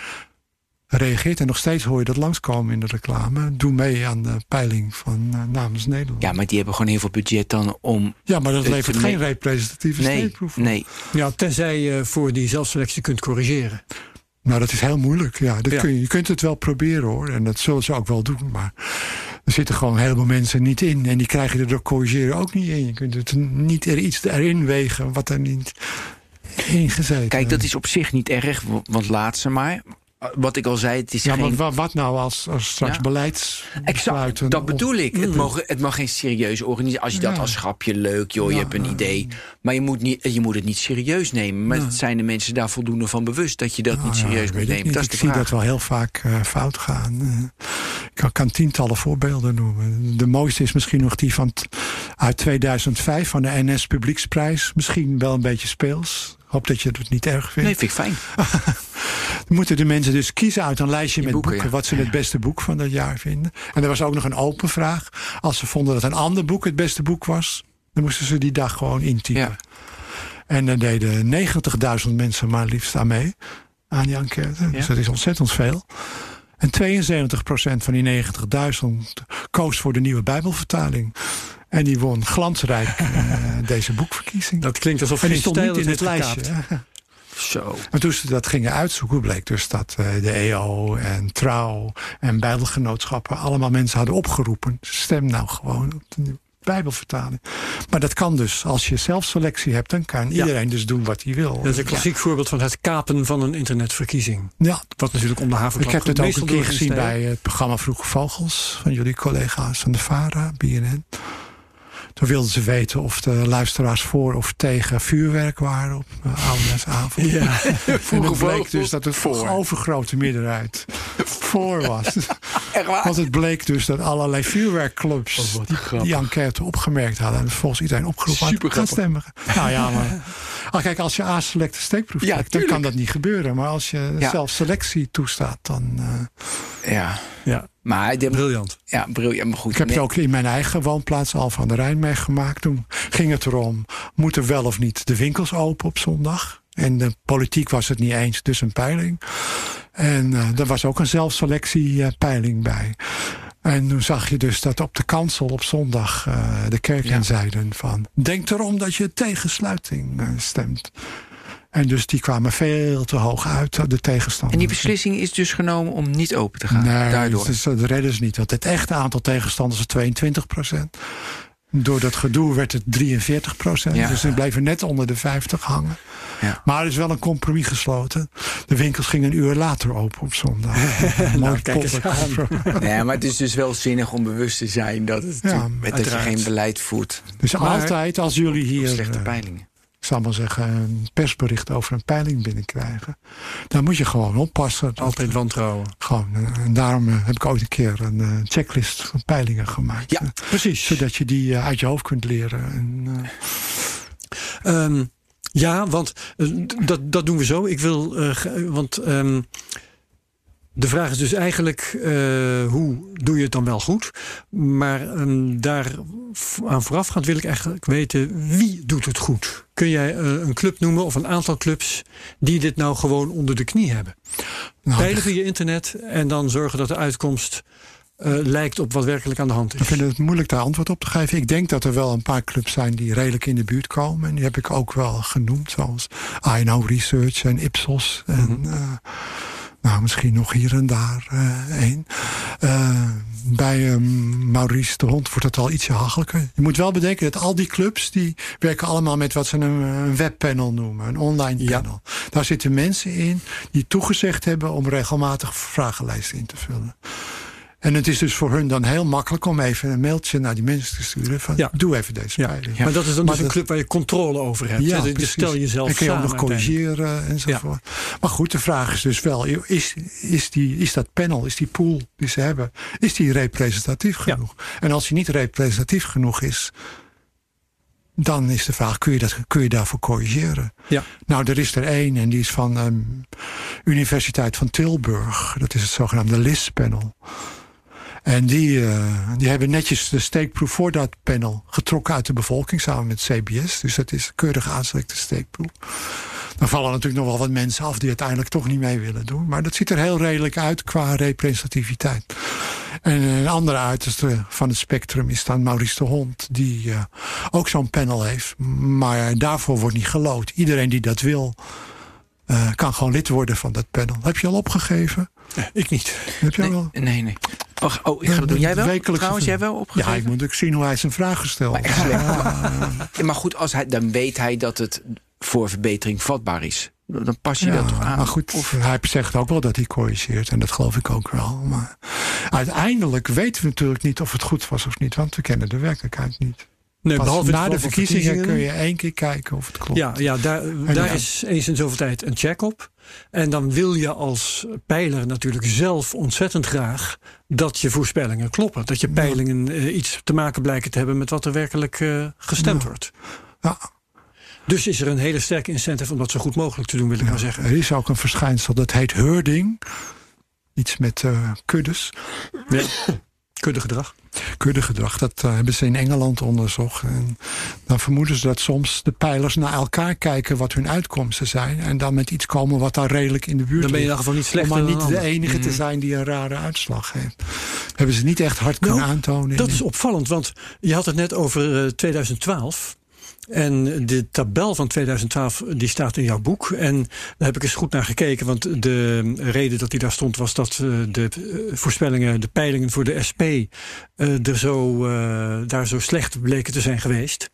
[SPEAKER 3] reageert. En nog steeds hoor je dat langskomen in de reclame. Doe mee aan de peiling van eh, namens Nederland.
[SPEAKER 2] ja, maar die hebben gewoon heel veel budget dan om...
[SPEAKER 3] Ja, maar dat levert geen representatieve
[SPEAKER 2] Nee,
[SPEAKER 3] steekproef op.
[SPEAKER 2] nee.
[SPEAKER 1] Ja, tenzij je voor die zelfselectie kunt corrigeren.
[SPEAKER 3] Nou, dat is heel moeilijk. Ja, dat
[SPEAKER 1] Ja.
[SPEAKER 3] Kun je, je kunt het wel proberen hoor. En dat zullen ze ook wel doen. Maar er zitten gewoon heleboel mensen niet in. En die krijgen er door corrigeren ook niet in. Je kunt het niet er iets erin wegen wat er niet ingezeten.
[SPEAKER 2] Kijk, dat is op zich niet erg, want laat ze maar. Wat ik al zei, het is
[SPEAKER 3] ja,
[SPEAKER 2] geen...
[SPEAKER 3] maar wat nou als, als straks
[SPEAKER 2] Ja.
[SPEAKER 3] beleidsbesluiten...
[SPEAKER 2] Exact, dat bedoel ik. Het, mag, het mag geen serieuze organisatie. Als je dat als grapje leuk, joh, je hebt een idee. Maar je moet, niet, je moet het niet serieus nemen. Maar zijn de mensen daar voldoende van bewust dat je dat niet
[SPEAKER 3] Nou ja,
[SPEAKER 2] serieus moet nemen?
[SPEAKER 3] niet.
[SPEAKER 2] Dat is
[SPEAKER 3] ik zie
[SPEAKER 2] vraag.
[SPEAKER 3] dat wel heel vaak eh, fout gaan. Eh, ik kan, tientallen voorbeelden noemen. De mooiste is misschien nog die van uit 2005 van de NS Publieksprijs. Misschien wel een beetje speels. Hoop dat je het niet erg vindt.
[SPEAKER 2] Nee, vind ik fijn.
[SPEAKER 3] Moeten de mensen dus kiezen uit een lijstje met
[SPEAKER 2] boeken,
[SPEAKER 3] boeken,
[SPEAKER 2] ja.
[SPEAKER 3] wat ze het beste boek van dat jaar vinden. En er was ook nog een open vraag. Als ze vonden dat een ander boek het beste boek was, dan moesten ze die dag gewoon intypen.
[SPEAKER 2] Ja.
[SPEAKER 3] En dan deden 90.000 mensen maar liefst aan mee. Aan die enquête. Dus dat is ontzettend veel. En 72% van die 90.000 koos voor de nieuwe Bijbelvertaling. En die won glansrijk eh, deze boekverkiezing.
[SPEAKER 1] Dat klinkt alsof
[SPEAKER 3] en die
[SPEAKER 1] geen
[SPEAKER 3] stond niet in
[SPEAKER 1] het
[SPEAKER 3] lijstje.
[SPEAKER 2] Zo.
[SPEAKER 3] Maar toen ze dat gingen uitzoeken, bleek dus dat eh, de EO en Trouw en Bijbelgenootschappen allemaal mensen hadden opgeroepen. Stem nou gewoon op de Bijbelvertaling. Maar dat kan dus, als je zelfselectie hebt, dan kan iedereen dus doen wat hij wil.
[SPEAKER 1] Dat is een klassiek voorbeeld van het kapen van een internetverkiezing.
[SPEAKER 3] Ja,
[SPEAKER 1] Wat natuurlijk om de haven
[SPEAKER 3] ik heb het ook een keer gezien bij het programma Vroege Vogels van jullie collega's van de VARA, BNN. Toen wilden ze weten of de luisteraars voor of tegen vuurwerk waren op uh, Oudejaarsavond.
[SPEAKER 1] Ja.
[SPEAKER 3] En het bleek dus dat het
[SPEAKER 2] voor.
[SPEAKER 3] overgrote meerderheid voor was.
[SPEAKER 2] Echt waar?
[SPEAKER 3] Want het bleek dus dat allerlei vuurwerkclubs
[SPEAKER 2] Oh,
[SPEAKER 3] die, enquête opgemerkt hadden. En volgens iedereen opgeroepen had gaan stemmen. Nou ja, maar ah, kijk, als je A-selecte steekproef
[SPEAKER 2] Ja,
[SPEAKER 3] trekt, dan kan dat niet gebeuren. Maar als je
[SPEAKER 2] Ja.
[SPEAKER 3] zelf selectie toestaat, dan... eh,
[SPEAKER 2] Ja.
[SPEAKER 1] ja,
[SPEAKER 2] Maar, de,
[SPEAKER 1] briljant.
[SPEAKER 2] ja, briljant. Maar goed.
[SPEAKER 3] ik heb het ook in mijn eigen woonplaats al van de Rijn meegemaakt. Toen ging het erom, moeten wel of niet de winkels open op zondag? En de politiek was het niet eens, dus een peiling. En eh er was ook een zelfselectiepeiling bij. En toen zag je dus dat op de kansel op zondag eh, de kerk
[SPEAKER 2] Ja.
[SPEAKER 3] in zeiden van... denk erom dat je tegen sluiting eh, stemt. En dus die kwamen veel te hoog uit, de tegenstanders.
[SPEAKER 2] En die beslissing is dus genomen om niet open te gaan.
[SPEAKER 3] Nee,
[SPEAKER 2] daardoor.
[SPEAKER 3] Dus, dat redden ze niet. Want het echte aantal tegenstanders is 22 procent. Door dat gedoe werd het 43 procent.
[SPEAKER 2] Ja.
[SPEAKER 3] Dus ze bleven net onder de 50 hangen.
[SPEAKER 2] Ja.
[SPEAKER 3] Maar er is wel een compromis gesloten. De winkels gingen een uur later open op zondag. Mooi
[SPEAKER 1] Nou, kijk eens.
[SPEAKER 2] Nee, maar het is dus wel zinnig om bewust te zijn dat, het,
[SPEAKER 3] Ja,
[SPEAKER 2] met dat je geen beleid voert.
[SPEAKER 3] Dus
[SPEAKER 1] Maar-
[SPEAKER 3] altijd als jullie hier,
[SPEAKER 2] slechte
[SPEAKER 3] eh,
[SPEAKER 2] peilingen.
[SPEAKER 3] ik zal maar zeggen, een persbericht over een peiling binnenkrijgen. Dan moet je gewoon oppassen. Dat-
[SPEAKER 1] Altijd wantrouwen.
[SPEAKER 3] Gewoon, eh, en daarom eh, heb ik ooit een keer een eh, checklist van peilingen gemaakt.
[SPEAKER 2] Ja.
[SPEAKER 1] Precies.
[SPEAKER 3] Zodat je die uit je hoofd kunt leren. En, eh,
[SPEAKER 1] Ehm, ja, want eh, dat, dat doen we zo. Ik wil, eh, want ehm, de vraag is dus eigenlijk eh, hoe doe je het dan wel goed? Maar ehm, daar aan voorafgaand wil ik eigenlijk weten wie doet het goed. Kun jij een club noemen of een aantal clubs die dit nou gewoon onder de knie hebben?
[SPEAKER 3] nou,
[SPEAKER 1] via internet en dan zorgen dat de uitkomst eh, lijkt op wat werkelijk aan de hand
[SPEAKER 3] Ik
[SPEAKER 1] is.
[SPEAKER 3] vind het moeilijk daar antwoord op te geven. Ik denk dat er wel een paar clubs zijn die redelijk in de buurt komen. En die heb ik ook wel genoemd. Zoals INO Research en Ipsos. En eh, nou, misschien nog hier en daar één. Eh, bij eh, Maurice de Hond wordt het al ietsje hachelijker. Je moet wel bedenken dat al die clubs... die werken allemaal met wat ze een, een webpanel noemen. Een online
[SPEAKER 1] Ja.
[SPEAKER 3] panel. Daar zitten mensen in die toegezegd hebben... om regelmatig vragenlijsten in te vullen. En het is dus voor hun dan heel makkelijk om even een mailtje naar die mensen te sturen. Van,
[SPEAKER 1] Ja.
[SPEAKER 3] Doe even deze
[SPEAKER 1] Ja,
[SPEAKER 3] peiling.
[SPEAKER 1] maar dat is dan
[SPEAKER 3] Maar
[SPEAKER 1] dus een club waar je controle over hebt.
[SPEAKER 3] Ja?
[SPEAKER 1] Dus
[SPEAKER 3] precies.
[SPEAKER 1] stel jezelf
[SPEAKER 3] En kun je ook nog corrigeren enzovoort. Maar goed, de vraag is dus wel, is, is, die, is dat panel, is die pool die ze hebben, is die representatief genoeg? En als die niet representatief genoeg is, dan is de vraag, kun je, dat, kun je daarvoor corrigeren?
[SPEAKER 1] Ja.
[SPEAKER 3] Nou, er is er één en die is van ehm Universiteit van Tilburg. Dat is het zogenaamde LIS-panel. En die, eh, die hebben netjes de steekproef voor dat panel getrokken uit de bevolking samen met CBS. Dus dat is keurig aangelegde steekproef. Dan vallen natuurlijk nog wel wat mensen af die uiteindelijk toch niet mee willen doen. Maar dat ziet er heel redelijk uit qua representativiteit. En een andere uiterste van het spectrum is dan Maurice de Hond. Die eh, ook zo'n panel heeft. Maar daarvoor wordt niet gelood. Iedereen die dat wil, eh, kan gewoon lid worden van dat panel. Heb je al opgegeven?
[SPEAKER 1] Ik niet.
[SPEAKER 3] Heb je
[SPEAKER 2] Nee,
[SPEAKER 3] al?
[SPEAKER 2] nee, nee. Wacht, oh, ik ga dat doen. Jij wel? Trouwens, jij wel opgegeven?
[SPEAKER 3] Ja, ik moet ook zien hoe hij zijn vraag gesteld.
[SPEAKER 2] Ja, maar goed, als hij, dan weet hij dat het voor verbetering vatbaar is. Dan pas je dat toch aan.
[SPEAKER 3] Maar goed, of, hij zegt ook wel dat hij corrigeert. En dat geloof ik ook wel. Maar uiteindelijk weten we natuurlijk niet of het goed was of niet. Want we kennen de werkelijkheid niet. Nee, behalve na de verkiezingen, kun je één keer kijken of het klopt.
[SPEAKER 1] Ja, ja daar, daar is eens in zoveel tijd een check op. En dan wil je als peiler natuurlijk zelf ontzettend graag dat je voorspellingen kloppen. Dat je peilingen uh, iets te maken blijken te hebben met wat er werkelijk uh, gestemd ja. wordt. Ja. Dus is er een hele sterke incentive om dat zo goed mogelijk te doen, wil ik maar zeggen.
[SPEAKER 3] Er is ook een verschijnsel dat heet herding. Iets met uh, kuddes.
[SPEAKER 1] Ja. Kuddegedrag.
[SPEAKER 3] Kuddegedrag, dat uh, hebben ze in Engeland onderzocht. En dan vermoeden ze dat soms de pijlers naar elkaar kijken wat hun uitkomsten zijn. En dan met iets komen wat daar redelijk in de buurt
[SPEAKER 1] Dan ben je in ieder geval niet slechter
[SPEAKER 3] Om maar niet de enige te mm. zijn die een rare uitslag heeft. Hebben ze niet echt hard kunnen nou, aantonen.
[SPEAKER 1] Dat is opvallend, want je had het net over uh, 2012. En de tabel van 2012 die staat in jouw boek. En daar heb ik eens goed naar gekeken. Want de reden dat die daar stond was dat eh, de eh, voorspellingen, de peilingen voor de SP eh, er zo, daar zo slecht bleken te zijn geweest.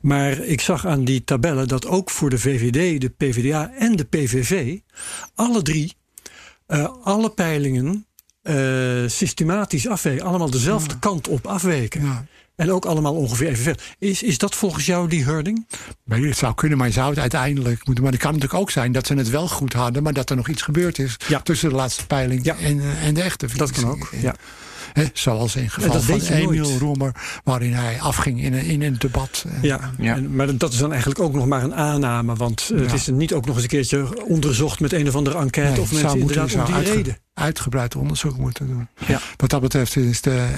[SPEAKER 1] Maar ik zag aan die tabellen dat ook voor de VVD, de PvdA en de PVV alle drie alle peilingen systematisch afweken. Allemaal dezelfde kant op afweken. Ja. En ook allemaal ongeveer evenveel. Is, is dat volgens jou die herding?
[SPEAKER 3] Nee, het zou kunnen, maar je zou het uiteindelijk moeten. Maar het kan natuurlijk ook zijn dat ze het wel goed hadden, maar dat er nog iets gebeurd is tussen de laatste peiling en, eh, en de echte
[SPEAKER 1] Dat kan ook. Ja.
[SPEAKER 3] He, zoals in geval van Emiel Roemer, waarin hij afging in een, in een debat.
[SPEAKER 1] Ja, ja. En, maar dat is dan eigenlijk ook nog maar een aanname. Want het is niet ook nog eens een keertje onderzocht met een of andere enquête. Nee, of mensen inderdaad om die uitge reden.
[SPEAKER 3] Uitgebreid onderzoek moeten doen. Ja. Wat dat betreft is de,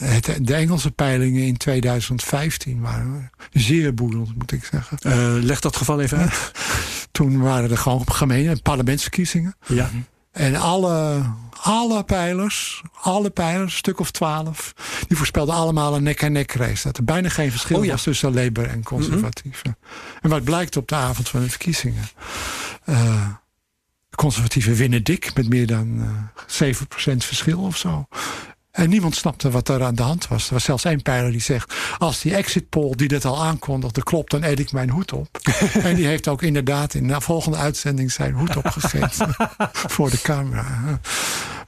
[SPEAKER 3] het, de Engelse peilingen in 2015 waren zeer boeiend, moet ik zeggen.
[SPEAKER 1] Uh, leg dat geval even uit.
[SPEAKER 3] Toen waren er gewoon gemene parlementsverkiezingen. Ja. En alle, alle pijlers, alle pijlers, een stuk of twaalf, die voorspelden allemaal een nek-aan-nek race. Dat er bijna geen verschil oh was tussen Labour en conservatieven. En wat blijkt op de avond van de verkiezingen? Uh, de conservatieven winnen dik met meer dan uh, eh, 7% verschil of zo. En niemand snapte wat er aan de hand was. Er was zelfs één pijler die zegt... als die exit poll die dit al aankondigde klopt... dan eet ik mijn hoed op. en die heeft ook inderdaad in de volgende uitzending... zijn hoed opgezet voor de camera.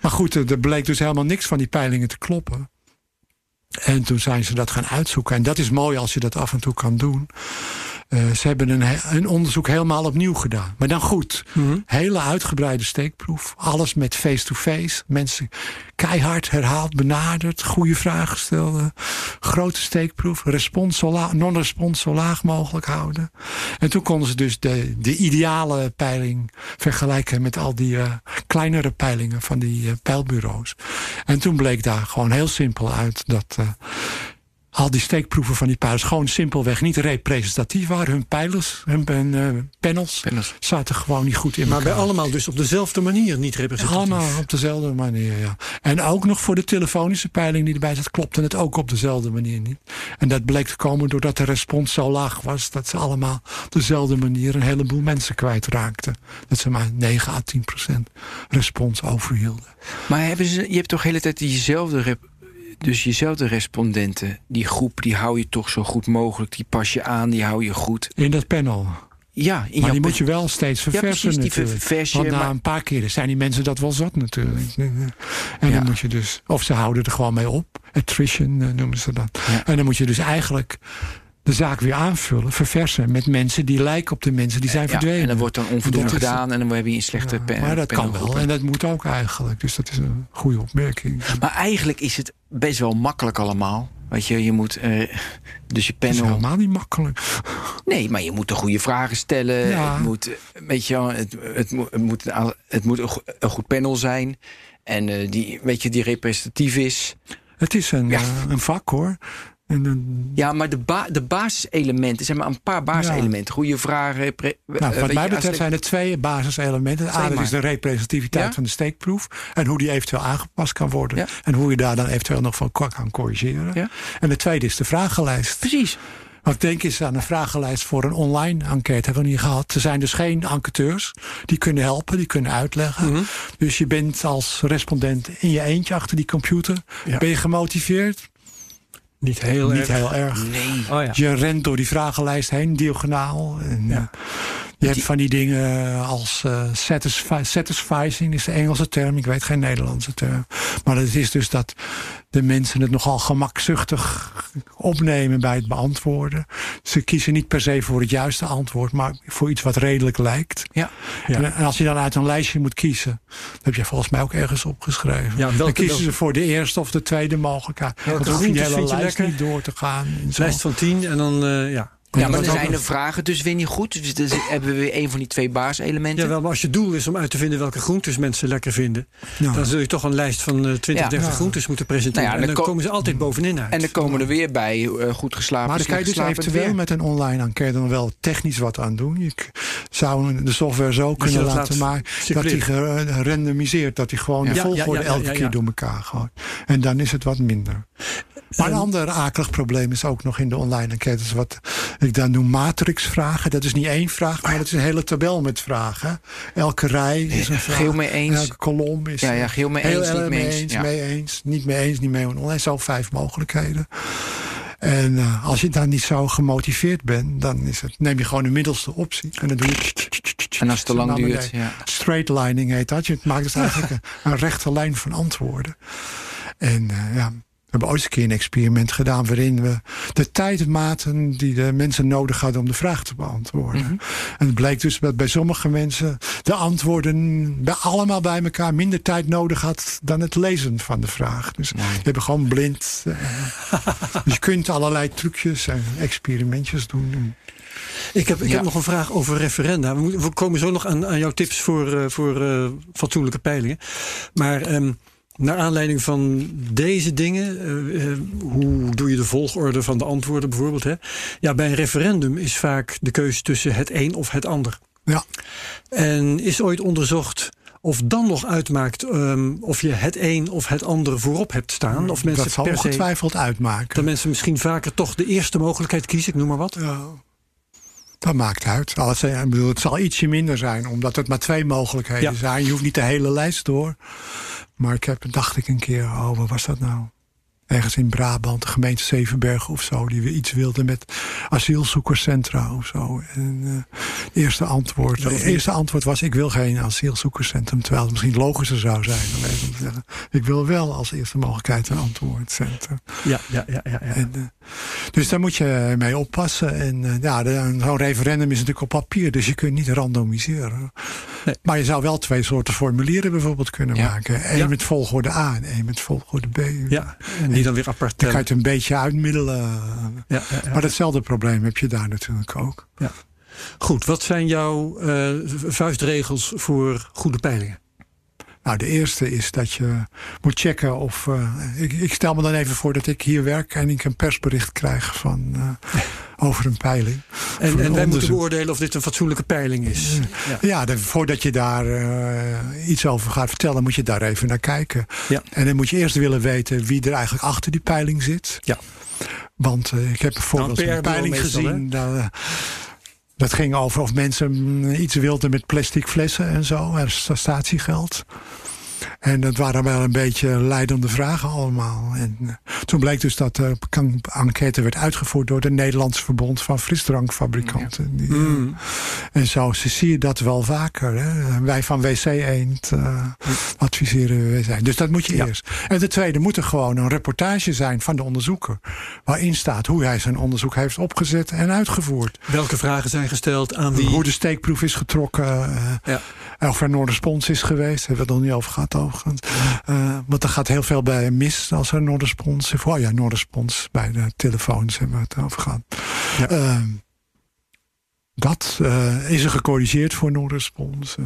[SPEAKER 3] Maar goed, er bleek dus helemaal niks van die peilingen te kloppen. En toen zijn ze dat gaan uitzoeken. En dat is mooi als je dat af en toe kan doen. Uh, ze hebben een, een, onderzoek helemaal opnieuw gedaan. Maar dan goed. Mm Hele uitgebreide steekproef. Alles met face-to-face. -face. Mensen keihard herhaald, benaderd. Goede vragen stelden. Grote steekproef. Non-respons zo laag mogelijk houden. En toen konden ze dus de, de ideale peiling vergelijken met al die uh, kleinere peilingen van die uh, peilbureaus. En toen bleek daar gewoon heel simpel uit dat al die steekproeven van die pijlers gewoon simpelweg niet representatief waren. Hun pijlers, hun, uh, panels, panels, zaten gewoon niet goed in
[SPEAKER 1] Maar bij allemaal dus op dezelfde manier niet representatief?
[SPEAKER 3] Allemaal op dezelfde manier, ja. En ook nog voor de telefonische peiling die erbij zat, klopte het ook op dezelfde manier niet. En dat bleek te komen doordat de respons zo laag was... dat ze allemaal op dezelfde manier een heleboel mensen kwijtraakten. Dat ze maar 9 à 10 procent respons overhielden.
[SPEAKER 2] Maar hebben ze, je hebt toch de hele tijd diezelfde dus jezelfde respondenten, die groep, die hou je toch zo goed mogelijk. Die pas je aan, die hou je goed.
[SPEAKER 3] In dat panel?
[SPEAKER 2] Ja,
[SPEAKER 3] in maar die moet je wel steeds verversen ja, precies, die Want na een paar keren zijn die mensen dat wel zat natuurlijk. En dan moet je dus... Of ze houden er gewoon mee op. Attrition eh, noemen ze dat. En dan moet je dus eigenlijk de zaak weer aanvullen, verversen met mensen die lijken op de mensen die zijn verdwenen.
[SPEAKER 2] En dan wordt dan onvoldoende gedaan en dan heb je een slechte
[SPEAKER 3] ja, Maar dat kan wel en dat moet ook eigenlijk. Dus dat is een goede opmerking.
[SPEAKER 2] Maar eigenlijk is het best wel makkelijk allemaal. Weet je, je moet uh, dus je panel.
[SPEAKER 3] Het is helemaal niet makkelijk.
[SPEAKER 2] Nee, maar je moet de goede vragen stellen. Ja. Het moet, weet je, het, het, moet, het moet, het moet een goed panel zijn. En uh, die, weet je, die representatief is.
[SPEAKER 3] Het is een, ja. uh, een vak hoor.
[SPEAKER 2] Ja, maar de, ba de basiselementen, zeg maar een paar basiselementen. Goede vragen.
[SPEAKER 3] Nou, wat mij betreft zijn er twee basiselementen. Het is de representativiteit van de steekproef. En hoe die eventueel aangepast kan worden. En hoe je daar dan eventueel nog van kan corrigeren. Ja. En de tweede is de vragenlijst.
[SPEAKER 2] Precies.
[SPEAKER 3] Want denk eens aan een vragenlijst voor een online enquête. Hebben we niet gehad. Er zijn dus geen enquêteurs. Die kunnen helpen, die kunnen uitleggen. Mhm. Dus je bent als respondent in je eentje achter die computer. Ben je gemotiveerd?
[SPEAKER 1] Niet heel
[SPEAKER 3] niet
[SPEAKER 1] erg.
[SPEAKER 3] heel erg.
[SPEAKER 2] Nee.
[SPEAKER 1] Oh ja.
[SPEAKER 3] Je rent door die vragenlijst heen, diagonaal. En,
[SPEAKER 1] Ja.
[SPEAKER 3] Eh, je hebt van die dingen als eh satisfi satisficing is de Engelse term. Ik weet geen Nederlandse term. Maar het is dus dat de mensen het nogal gemakzuchtig opnemen bij het beantwoorden. Ze kiezen niet per se voor het juiste antwoord, maar voor iets wat redelijk lijkt.
[SPEAKER 2] Ja.
[SPEAKER 1] Ja.
[SPEAKER 3] En als je dan uit een lijstje moet kiezen, dat heb je volgens mij ook ergens opgeschreven.
[SPEAKER 1] Ja, welke-
[SPEAKER 3] dan kiezen ze voor de eerste of de tweede mogelijkheid.
[SPEAKER 1] Welke
[SPEAKER 3] dan hoef je hele lijst niet door te gaan.
[SPEAKER 1] Lijst van tien en dan, eh, ja.
[SPEAKER 2] Ja, maar er zijn de vragen dus weer niet goed. Dus dan hebben we weer een van die twee baaselementen.
[SPEAKER 1] Ja, wel, maar als je doel is om uit te vinden welke groentes mensen lekker vinden,
[SPEAKER 3] Ja.
[SPEAKER 1] dan zul je toch een lijst van eh, 20,
[SPEAKER 2] Ja.
[SPEAKER 1] 30
[SPEAKER 3] Ja.
[SPEAKER 1] groentes moeten presenteren.
[SPEAKER 2] Nou ja,
[SPEAKER 1] en
[SPEAKER 2] dan
[SPEAKER 1] dan
[SPEAKER 2] ko-
[SPEAKER 1] komen ze altijd bovenin uit.
[SPEAKER 2] En dan komen er weer bij eh, goed geslapen.
[SPEAKER 3] Maar dan kan je dus eventueel met een online enquête dan wel technisch wat aan doen. Je k- zou de software zo
[SPEAKER 1] je
[SPEAKER 3] kunnen laten maken dat hij gerandomiseert. Dat hij gewoon
[SPEAKER 2] Ja.
[SPEAKER 3] de volgorde
[SPEAKER 1] ja, ja,
[SPEAKER 3] elke
[SPEAKER 1] ja, ja.
[SPEAKER 3] keer door elkaar gooit. En dan is het wat minder. Maar een
[SPEAKER 1] En-
[SPEAKER 3] ander akelig probleem is ook nog in de online enquêtes wat ik dan noem matrixvragen. Dat is niet één vraag, maar het is een hele tabel met vragen. Elke rij is een vraag.
[SPEAKER 2] Geel mee
[SPEAKER 3] En
[SPEAKER 2] eens.
[SPEAKER 3] Elke kolom is
[SPEAKER 2] Ja, ja, geel mee eens, niet mee eens. Ja.
[SPEAKER 3] mee eens, niet mee eens, niet mee eens. Zo vijf mogelijkheden. En eh, als je dan niet zo gemotiveerd bent, dan is het, neem je gewoon de middelste optie. En dan doe je.
[SPEAKER 2] En als het te lang
[SPEAKER 3] naar
[SPEAKER 2] duurt. Ja.
[SPEAKER 3] Straight lining heet dat. Je maakt dus eigenlijk een, een rechte lijn van antwoorden. En eh, ja, we hebben ooit eens een keer een experiment gedaan waarin we de tijd maten die de mensen nodig hadden om de vraag te beantwoorden.
[SPEAKER 2] Mhm.
[SPEAKER 3] En het bleek dus dat bij sommige mensen de antwoorden bij allemaal bij elkaar minder tijd nodig had dan het lezen van de vraag. Dus
[SPEAKER 2] Mooi.
[SPEAKER 3] je gewoon blind. eh, dus je kunt allerlei trucjes en experimentjes doen.
[SPEAKER 1] Ik heb, ik
[SPEAKER 2] Ja.
[SPEAKER 1] heb nog een vraag over referenda. We komen zo nog aan, aan jouw tips voor, eh, voor eh, fatsoenlijke peilingen. Maar ehm, naar aanleiding van deze dingen, eh, eh, hoe doe je de volgorde van de antwoorden bijvoorbeeld? Hè? Ja, bij een referendum is vaak de keuze tussen het een of het ander.
[SPEAKER 3] Ja.
[SPEAKER 1] En is ooit onderzocht of dan nog uitmaakt ehm, of je het een of het ander voorop hebt staan? Of mensen
[SPEAKER 3] dat zal
[SPEAKER 1] se,
[SPEAKER 3] ongetwijfeld uitmaken.
[SPEAKER 1] dat mensen misschien vaker toch de eerste mogelijkheid kiezen, ik noem maar wat.
[SPEAKER 3] Ja. Dat maakt uit. Alles, eh, ik bedoel, het zal ietsje minder zijn, omdat het maar twee mogelijkheden
[SPEAKER 1] Ja.
[SPEAKER 3] zijn. Je hoeft niet de hele lijst door. Maar ik heb, dacht ik een keer, oh, wat was dat nou? Ergens in Brabant, de gemeente Zevenbergen of zo, die we iets wilden met asielzoekerscentra of zo. En eh, het eerste antwoord, het eerste antwoord was: ik wil geen asielzoekerscentrum. Terwijl het misschien logischer zou zijn om te zeggen: ik wil wel als eerste mogelijkheid een antwoordcentrum.
[SPEAKER 1] Ja, ja, ja, ja. ja.
[SPEAKER 3] En, eh, dus daar moet je mee oppassen. En eh, ja, zo'n referendum is natuurlijk op papier, dus je kunt niet randomiseren.
[SPEAKER 1] Nee.
[SPEAKER 3] Maar je zou wel twee soorten formulieren bijvoorbeeld kunnen
[SPEAKER 2] Ja.
[SPEAKER 3] maken. Eén
[SPEAKER 1] Ja.
[SPEAKER 3] met volgorde A en één met volgorde B.
[SPEAKER 1] Ja, en die dan weer apart
[SPEAKER 3] Dan kan je
[SPEAKER 1] tellen.
[SPEAKER 3] het een beetje uitmiddelen.
[SPEAKER 1] Ja, ja, ja.
[SPEAKER 3] Maar datzelfde probleem heb je daar natuurlijk ook.
[SPEAKER 1] Goed, wat zijn jouw eh, vuistregels voor goede peilingen?
[SPEAKER 3] Nou, de eerste is dat je moet checken of. eh, ik, ik stel me dan even voor dat ik hier werk en ik een persbericht krijg van, eh, over een peiling.
[SPEAKER 1] En, en wij moeten beoordelen of dit een fatsoenlijke peiling is. Ja.
[SPEAKER 3] Voordat je daar eh, iets over gaat vertellen, moet je daar even naar kijken.
[SPEAKER 1] Ja.
[SPEAKER 3] En dan moet je eerst willen weten wie er eigenlijk achter die peiling zit.
[SPEAKER 1] Ja.
[SPEAKER 3] Want ik heb bijvoorbeeld
[SPEAKER 1] Nou, een
[SPEAKER 3] een peiling gezien. Eh, dat ging over of mensen mm, iets wilden met plastic flessen en zo. Statiegeld. En dat waren wel een beetje leidende vragen allemaal. En eh, toen bleek dus dat de enquête werd uitgevoerd door de Nederlandse Verbond van Frisdrankfabrikanten. Die, eh,
[SPEAKER 1] Mm.
[SPEAKER 3] en zo zie je dat wel vaker. Hè? Wij van WC Eend eh, adviseren WC. Dus dat moet je
[SPEAKER 1] Ja.
[SPEAKER 3] eerst. En de tweede moet er gewoon een reportage zijn van de onderzoeker. Waarin staat hoe hij zijn onderzoek heeft opgezet en uitgevoerd.
[SPEAKER 1] Welke vragen zijn gesteld aan wie?
[SPEAKER 3] Hoe de steekproef is getrokken. eh,
[SPEAKER 1] Ja.
[SPEAKER 3] Of er een respons is geweest. Hebben we het nog niet over gehad overigens. Eh, want er gaat heel veel bij mis als er is. Oh ja, respons bij de telefoons hebben we het over gehad.
[SPEAKER 1] Ja.
[SPEAKER 3] Eh, dat eh, is er gecorrigeerd voor non-respons. Eh,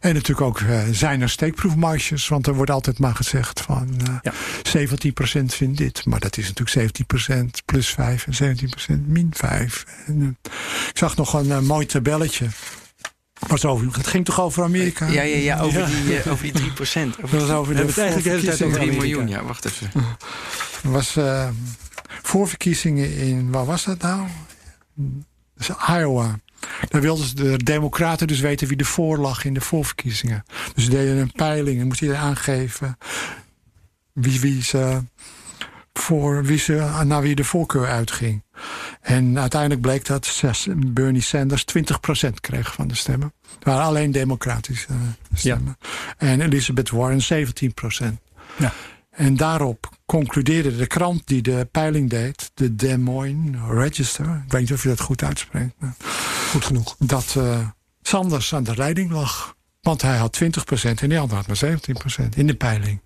[SPEAKER 3] en natuurlijk ook zijn er steekproefmarges. Want er wordt altijd maar gezegd van
[SPEAKER 1] Ja.
[SPEAKER 3] 17% vindt dit. Maar dat is natuurlijk 17% plus 5 en 17% min 5. En, eh, ik zag nog een mooi tabelletje. Was over, het ging toch over Amerika?
[SPEAKER 2] Ja, ja, ja, over,
[SPEAKER 1] Ja.
[SPEAKER 2] Die, eh, over die 3 procent.
[SPEAKER 3] Dat was over
[SPEAKER 1] We hebben het eigenlijk de hele tijd over
[SPEAKER 2] 3
[SPEAKER 1] Amerika.
[SPEAKER 2] miljoen, ja, wacht even.
[SPEAKER 3] was eh, voorverkiezingen in, waar was dat nou? Dat is Iowa. Daar wilden ze de democraten dus weten wie er voor lag in de voorverkiezingen. Dus ze deden een peiling en moest iedereen aangeven wie, wie ze voor wie ze, naar wie de voorkeur uitging. En uiteindelijk bleek dat Bernie Sanders 20% kreeg van de stemmen. Het waren alleen democratische eh, stemmen. En Elizabeth Warren 17%. Ja. En daarop concludeerde de krant die de peiling deed, de Des Moines Register, ik weet niet of je dat goed uitspreekt.
[SPEAKER 1] Goed genoeg.
[SPEAKER 3] Dat uh, Sanders aan de leiding lag. Want hij had 20% en die ander had maar 17% in de peiling.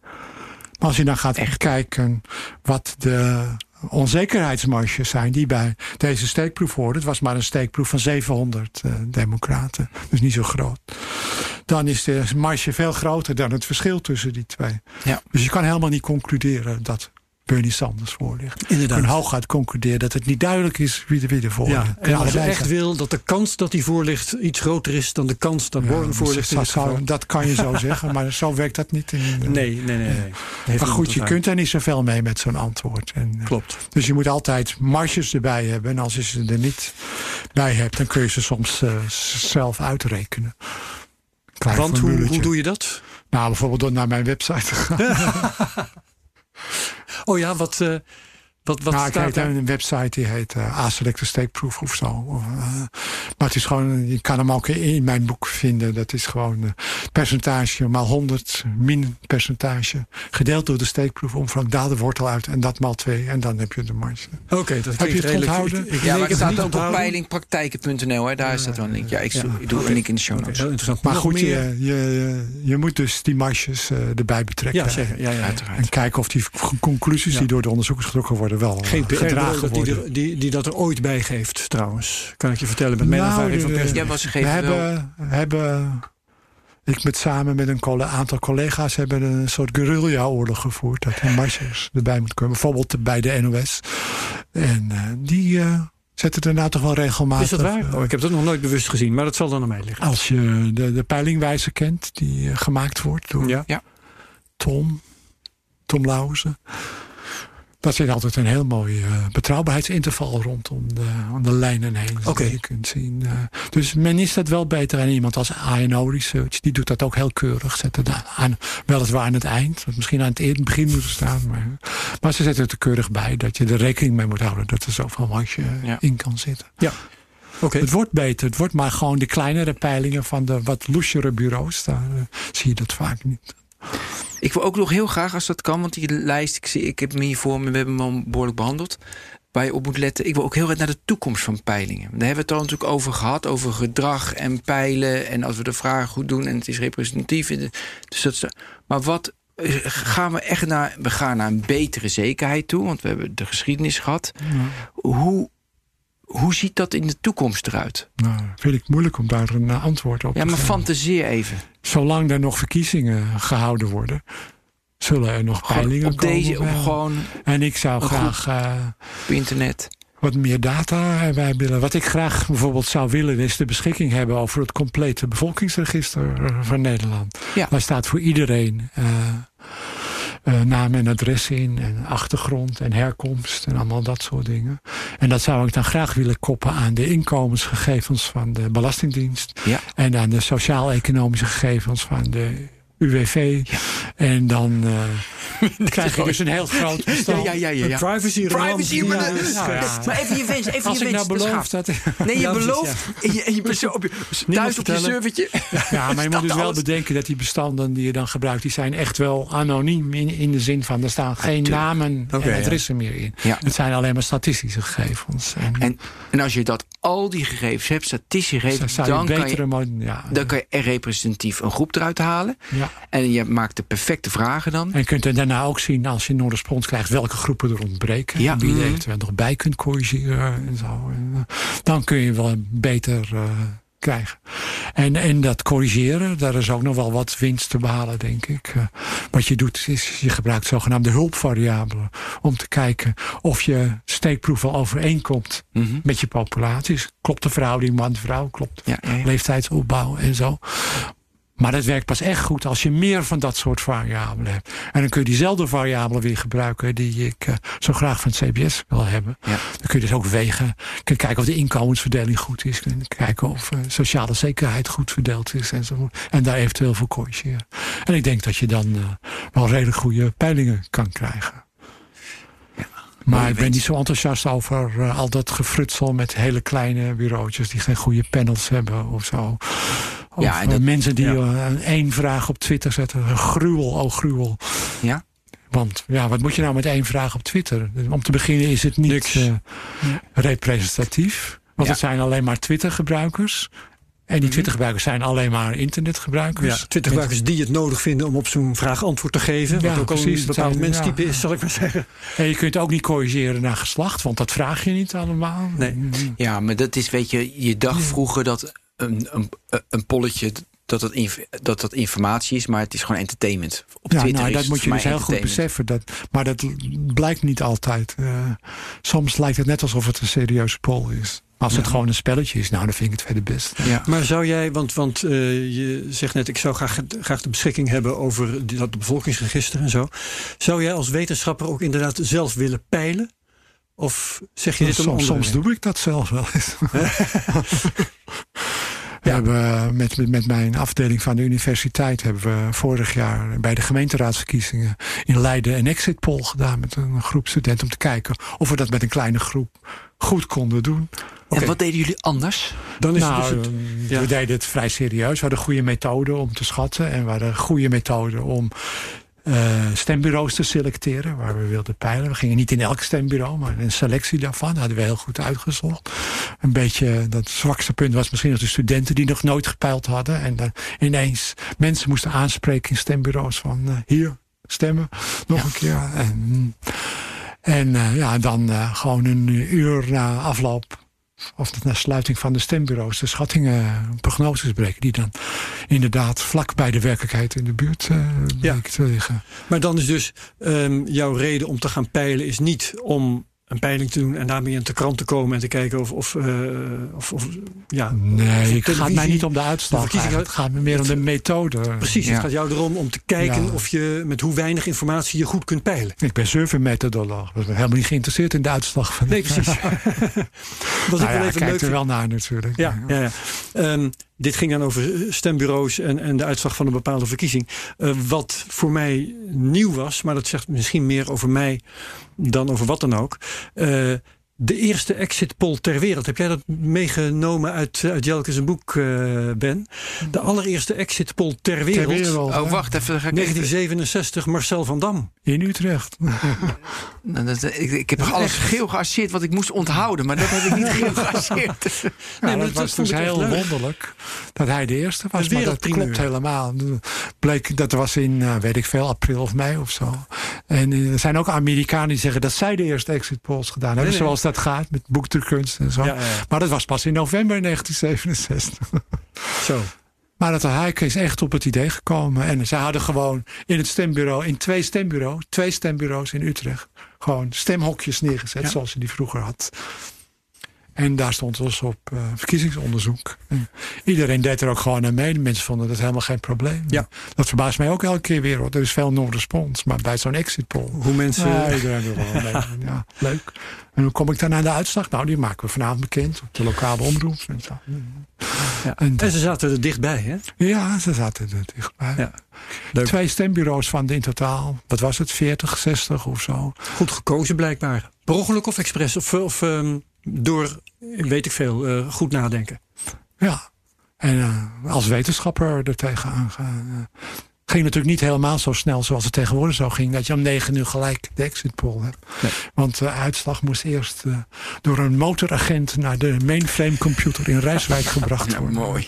[SPEAKER 3] Maar als je dan gaat Echt? kijken wat de onzekerheidsmarges zijn die bij deze steekproef hoorden. Het was maar een steekproef van 700 uh, eh, democraten. Dus niet zo groot. Dan is de marge veel groter dan het verschil tussen die twee. Ja. Dus je kan helemaal niet concluderen dat Bernie Sanders voor ligt. Inderdaad. En hooguit concludeert dat het niet duidelijk is wie er, wie er voor ligt.
[SPEAKER 1] En als je echt wil dat de kans dat hij voor ligt iets groter is dan de kans dat Warren voor ligt.
[SPEAKER 3] Dat, dat, kan je zo zeggen, maar zo werkt dat niet. In,
[SPEAKER 1] nee, nee, nee. nee.
[SPEAKER 3] Maar goed, je kunt er niet zoveel mee met zo'n antwoord. En,
[SPEAKER 1] eh, Klopt.
[SPEAKER 3] Dus je moet altijd marges erbij hebben. En als je ze er niet bij hebt, dan kun je ze soms uh, zelf uitrekenen.
[SPEAKER 1] Want hoe, hoe doe je dat?
[SPEAKER 3] Nou, bijvoorbeeld door naar mijn website te gaan.
[SPEAKER 1] Oh ja, wat, uh, wat, wat
[SPEAKER 3] nou,
[SPEAKER 1] staat
[SPEAKER 3] er? een website die heet uh, A-Select Steekproef of zo. Uh, maar het is gewoon, je kan hem ook in mijn boek vinden. Dat is gewoon uh, percentage maal 100 min percentage. Gedeeld door de steekproef. Omvang daar de wortel uit. En dat maal 2. En dan heb je de marge.
[SPEAKER 1] Oké, okay, dat heb je het onthouden?
[SPEAKER 2] Ik, ja, maar het staat ook op peilingpraktijken.nl. Daar is dat wel een link. Ja, ik, ja. ik doe een link in de show notes.
[SPEAKER 3] Okay, maar goed, je, je, je, moet dus die marges erbij betrekken.
[SPEAKER 1] Ja, zeker. Ja, ja, uiteraard.
[SPEAKER 3] En kijken of die conclusies die door de onderzoekers getrokken worden wel
[SPEAKER 1] geen, geen dat die, die, die, dat er ooit bij geeft, trouwens. Kan ik je vertellen met mijn nou, ervaring van pers.
[SPEAKER 2] Ja,
[SPEAKER 3] we hebben, hebben ik met samen met een aantal collega's hebben een soort guerrilla-oorlog gevoerd. Dat er marges erbij moet komen. Bijvoorbeeld bij de NOS. En uh, die uh, zetten er nou toch wel regelmatig... Is
[SPEAKER 1] dat waar? Oh, ik heb dat nog nooit bewust gezien, maar dat zal dan aan mij liggen.
[SPEAKER 3] Als je de, de peilingwijzer kent, die gemaakt wordt door ja. Tom, Tom Lauzen. Dat zit altijd een heel mooi uh, betrouwbaarheidsinterval rondom de, om de lijnen heen. Okay. Je kunt zien. Uh, dus men is dat wel beter. En iemand als ANO Research, die doet dat ook heel keurig. Zetten daar aan, weliswaar aan het eind. Wat misschien aan het begin moet staan. Maar, maar ze zetten het er keurig bij. Dat je er rekening mee moet houden. Dat er zoveel wasje ja. in kan zitten.
[SPEAKER 1] Ja.
[SPEAKER 3] Okay. Het wordt beter. Het wordt maar gewoon de kleinere peilingen van de wat loesere bureaus. Daar uh, zie je dat vaak niet.
[SPEAKER 2] Ik wil ook nog heel graag, als dat kan, want die lijst, ik, zie, ik heb hem hier voor me, we hebben hem al behoorlijk behandeld. Waar je op moet letten. Ik wil ook heel erg naar de toekomst van peilingen. Daar hebben we het al natuurlijk over gehad, over gedrag en peilen. En als we de vragen goed doen en het is representatief. Dus dat, maar wat eh, gaan we echt naar? We gaan naar een betere zekerheid toe, want we hebben de geschiedenis gehad. Hoe hoe ziet dat in de toekomst eruit?
[SPEAKER 3] Nou, vind ik moeilijk om daar een antwoord op
[SPEAKER 2] te
[SPEAKER 3] geven.
[SPEAKER 2] Ja, maar fantaseer even.
[SPEAKER 3] Zolang er nog verkiezingen gehouden worden, zullen er nog peilingen
[SPEAKER 2] op
[SPEAKER 3] komen.
[SPEAKER 2] Deze, op gewoon
[SPEAKER 3] en ik zou graag uh,
[SPEAKER 2] op internet
[SPEAKER 3] wat meer data wij willen. Wat ik graag bijvoorbeeld zou willen is de beschikking hebben over het complete bevolkingsregister van Nederland. Ja. Daar staat voor iedereen uh, uh, naam en adres in. En achtergrond en herkomst en allemaal dat soort dingen. En dat zou ik dan graag willen koppen aan de inkomensgegevens van de Belastingdienst. Ja. En aan de sociaal-economische gegevens van de UWV. Ja. En dan uh, krijg je dus een heel groot bestand.
[SPEAKER 2] Ja, ja, ja, ja.
[SPEAKER 1] Privacy,
[SPEAKER 2] Privacy maar, maar even je wens, even
[SPEAKER 3] Als
[SPEAKER 2] je
[SPEAKER 3] ik
[SPEAKER 2] wens.
[SPEAKER 3] nou beloof dat...
[SPEAKER 2] Nee, je belooft en je, op je, thuis op je servertje.
[SPEAKER 3] Ja, maar je moet dus wel bedenken dat die bestanden die je dan gebruikt... die zijn echt wel anoniem in, in de zin van... er staan geen namen okay, en adressen meer in. Ja. Het zijn alleen maar statistische gegevens.
[SPEAKER 2] En, en, en als je dat al die gegevens hebt, statistische gegevens... Dan, kan je, ja, dan kan je er representatief een groep eruit halen... Ja. En je maakt de perfecte vragen dan.
[SPEAKER 3] En je kunt er daarna ook zien, als je een respons krijgt... welke groepen er ontbreken. Ja. En wie je mhm. eventueel nog bij kunt corrigeren. En zo. En, uh, dan kun je wel beter... Uh, krijgen. En, en dat corrigeren, daar is ook nog wel wat winst te behalen, denk ik. Uh, wat je doet, is je gebruikt zogenaamde hulpvariabelen... om te kijken of je steekproef wel overeenkomt mm -hmm. met je populaties. Klopt de verhouding man-vrouw, klopt ja, ja, ja. leeftijdsopbouw en zo. Maar dat werkt pas echt goed als je meer van dat soort variabelen hebt. En dan kun je diezelfde variabelen weer gebruiken die ik uh, zo graag van het CBS wil hebben. Ja. Dan kun je dus ook wegen. Kun je kijken of de inkomensverdeling goed is. Kun kijken of uh, sociale zekerheid goed verdeeld is. Enzovoort. En daar eventueel voor corrigeren. En ik denk dat je dan uh, wel redelijk goede peilingen kan krijgen. Maar ik ben niet zo enthousiast over uh, al dat gefrutsel met hele kleine bureautjes die geen goede panels hebben of zo. Of ja, en dat, mensen die ja. één vraag op Twitter zetten. Gruwel, oh gruwel.
[SPEAKER 2] Ja?
[SPEAKER 3] Want ja, wat moet je nou met één vraag op Twitter? Om te beginnen is het niet uh, representatief. Want het zijn alleen maar Twitter-gebruikers. En die mhm. Twitter-gebruikers zijn alleen maar internetgebruikers.
[SPEAKER 1] Ja, Twitter-gebruikers die het nodig vinden om op zo'n vraag antwoord te geven. Ja, wat ook precies, een bepaald menstype is, zal ik maar zeggen.
[SPEAKER 3] En je kunt ook niet corrigeren naar geslacht, want dat vraag je niet allemaal.
[SPEAKER 2] Nee. Ja, maar dat is, weet je, je dacht vroeger dat een, een, een polletje dat dat, dat dat informatie is, maar het is gewoon entertainment. Op ja, Twitter
[SPEAKER 3] nou, dat moet je dus heel goed beseffen. Dat, maar dat blijkt niet altijd. Uh, soms lijkt het net alsof het een serieuze poll is. Als het gewoon een spelletje is, nou, dan vind ik het verder best.
[SPEAKER 1] Ja. Maar zou jij, want, want uh, je zegt net, ik zou graag, graag de beschikking hebben over die, dat bevolkingsregister en zo. Zou jij als wetenschapper ook inderdaad zelf willen peilen? Of zeg je dit
[SPEAKER 3] om soms, soms doe ik dat zelf wel eens. We hebben met, met mijn afdeling van de universiteit hebben we vorig jaar bij de gemeenteraadsverkiezingen in Leiden een exit poll gedaan met een groep studenten om te kijken of we dat met een kleine groep goed konden doen.
[SPEAKER 2] En wat deden jullie anders?
[SPEAKER 3] Dan is nou, het dus het, We deden het vrij serieus. We hadden goede methoden om te schatten. En we hadden goede methoden om stembureaus te selecteren waar we wilden peilen. We gingen niet in elk stembureau, maar een selectie daarvan hadden we heel goed uitgezocht. Een beetje, dat zwakste punt was misschien dat de studenten die nog nooit gepeild hadden. En dan ineens mensen moesten aanspreken in stembureaus van uh, hier, stemmen, nog een keer. En, en uh, ja, dan gewoon een uur na afloop of dat na sluiting van de stembureaus de schattingen, prognoses breken, die dan inderdaad vlak bij de werkelijkheid in de buurt uh, ja. te liggen.
[SPEAKER 1] Maar dan is dus um, jouw reden om te gaan peilen is niet om een peiling te doen en daarmee in de krant te komen en te kijken of. of, uh, of, of ja,
[SPEAKER 3] nee, het gaat mij niet om de uitslag. Het gaat me meer om de methode.
[SPEAKER 1] Precies, het gaat jou erom om te kijken of je met hoe weinig informatie je goed kunt peilen.
[SPEAKER 3] Ik ben surveymethodoloog. Ik ben helemaal niet geïnteresseerd in de uitslag van.
[SPEAKER 1] Nee, precies.
[SPEAKER 3] was nou ik wel even leuk. er wel naar natuurlijk.
[SPEAKER 1] Ja, ja. ja, um, dit ging dan over stembureaus en, en de uitslag van een bepaalde verkiezing. Uh, wat voor mij nieuw was, maar dat zegt misschien meer over mij dan over wat dan ook. Uh, de eerste exit poll ter wereld. Heb jij dat meegenomen uit, uit Jelke's boek, uh, Ben? De allereerste exit poll ter wereld. Ter wereld
[SPEAKER 2] oh, wacht even. Ga ik
[SPEAKER 1] 1967, Marcel van Dam.
[SPEAKER 3] In Utrecht.
[SPEAKER 2] Nou, ik, ik, heb alles geel geasseerd wat ik moest onthouden, maar dat heb ik niet geel geasseerd.
[SPEAKER 3] nee, dat, was dus heel wonderlijk dat hij de eerste was. Maar dat klopt helemaal. Bleek, dat was in, uh, weet ik veel, april of mei of zo. En er zijn ook Amerikanen die zeggen dat zij de eerste exit polls gedaan hebben. Nee, zoals dat gaat met boekdrukkunst en zo. Ja, ja. Maar dat was pas in november 1967.
[SPEAKER 1] Zo.
[SPEAKER 3] Maar dat Hayek is echt op het idee gekomen. En ze hadden gewoon in het stembureau, in twee stembureaus, twee stembureaus in Utrecht, gewoon stemhokjes neergezet zoals ze die vroeger had. En daar stond dus op uh, verkiezingsonderzoek. iedereen deed er ook gewoon aan mee. De mensen vonden dat helemaal geen probleem.
[SPEAKER 1] Ja.
[SPEAKER 3] Dat verbaast mij ook elke keer weer. Er is veel non-respons. Maar bij zo'n exit poll...
[SPEAKER 1] Hoe mensen...
[SPEAKER 3] Ja, iedereen mee. Ja, leuk. En hoe kom ik dan naar de uitslag? Nou, die maken we vanavond bekend. Op de lokale omroep. En, zo.
[SPEAKER 1] Ja. En, en, ze zaten er dichtbij, hè?
[SPEAKER 3] Ja, ze zaten er dichtbij. Ja. Twee stembureaus van in totaal, wat was het, 40, 60 of zo.
[SPEAKER 1] Goed gekozen blijkbaar. Per ongeluk of expres? Of, of um, door, weet ik veel, uh, goed nadenken?
[SPEAKER 3] Ja, en uh, als wetenschapper er tegenaan gaan. Uh, ging natuurlijk niet helemaal zo snel zoals het tegenwoordig zo ging. Dat je om negen uur gelijk de exit poll hebt. Nee. Want de uitslag moest eerst door een motoragent naar de mainframe computer in Rijswijk gebracht worden.
[SPEAKER 2] Mooi.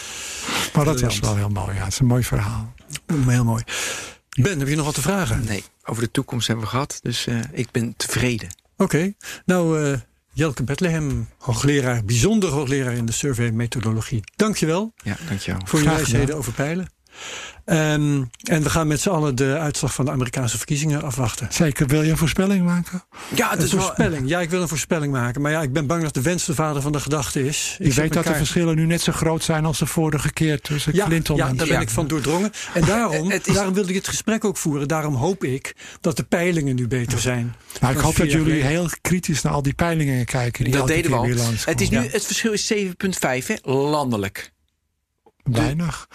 [SPEAKER 3] maar dat was wel heel mooi. Ja, het is een mooi verhaal.
[SPEAKER 1] Heel mooi. Ben, heb je nog wat te vragen?
[SPEAKER 2] Nee, over de toekomst hebben we gehad. Dus uh, ik ben tevreden.
[SPEAKER 1] Oké. Okay. Nou, uh, Jelke Bethlehem, hoogleraar, bijzonder hoogleraar in de survey methodologie. Dankjewel.
[SPEAKER 2] Ja, dankjewel.
[SPEAKER 1] Voor je wijsheden over pijlen. Um, en we gaan met z'n allen de uitslag van de Amerikaanse verkiezingen afwachten.
[SPEAKER 3] Zeker. Wil je een voorspelling maken?
[SPEAKER 1] Ja, het is een voorspelling. Ja, ik wil een voorspelling maken. Maar ja, ik ben bang dat de wens de vader van de gedachte is.
[SPEAKER 3] Ik, weet dat de verschillen nu net zo groot zijn als de vorige keer tussen
[SPEAKER 1] ja,
[SPEAKER 3] Clinton
[SPEAKER 1] ja,
[SPEAKER 3] en...
[SPEAKER 1] Ja, daar ben ik van doordrongen. En daarom, is... daarom wilde ik het gesprek ook voeren. Daarom hoop ik dat de peilingen nu beter zijn.
[SPEAKER 3] Nou, ik hoop dat jullie heel kritisch naar al die peilingen kijken. Die
[SPEAKER 2] dat deden we
[SPEAKER 3] al.
[SPEAKER 2] Het, is nu, het verschil is 7,5 landelijk.
[SPEAKER 3] Weinig.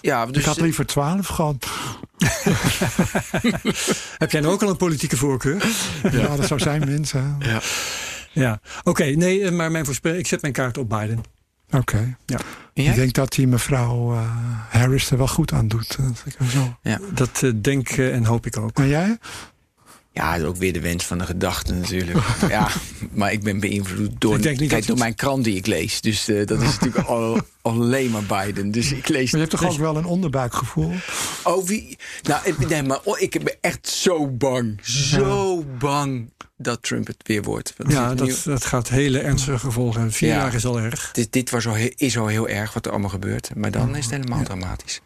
[SPEAKER 2] Ja, dus
[SPEAKER 3] ik had liever twaalf gehad.
[SPEAKER 1] Heb jij nou ook al een politieke voorkeur?
[SPEAKER 3] ja, dat zou zijn, mensen.
[SPEAKER 2] Ja.
[SPEAKER 1] Ja, oké. nee, eh, maar mijn ik zet mijn kaart op Biden.
[SPEAKER 3] Oké.
[SPEAKER 1] Ja.
[SPEAKER 3] Ik denk dat die mevrouw uh, Harris er wel goed aan doet. Dat, zo.
[SPEAKER 1] Ja. dat uh, denk en hoop ik ook.
[SPEAKER 3] En jij?
[SPEAKER 2] Ja, ook weer de wens van de gedachte natuurlijk. ja, maar ik ben beïnvloed door,
[SPEAKER 1] ik denk niet
[SPEAKER 2] kijk, door mijn krant die ik lees. Dus uh, dat is natuurlijk al, alleen maar Biden. Dus ik lees.
[SPEAKER 3] Maar je hebt toch ook wel een onderbuikgevoel?
[SPEAKER 2] Oh, wie? Nou, ik, nee, maar oh, ik ben echt zo bang. Zo ja. bang dat Trump het weer wordt.
[SPEAKER 1] Dat ja, dat, dat gaat hele ernstige gevolgen. Vier ja. jaar is al erg.
[SPEAKER 2] Dit, dit was al, is al heel erg wat er allemaal gebeurt. Maar dan is het helemaal ja. dramatisch.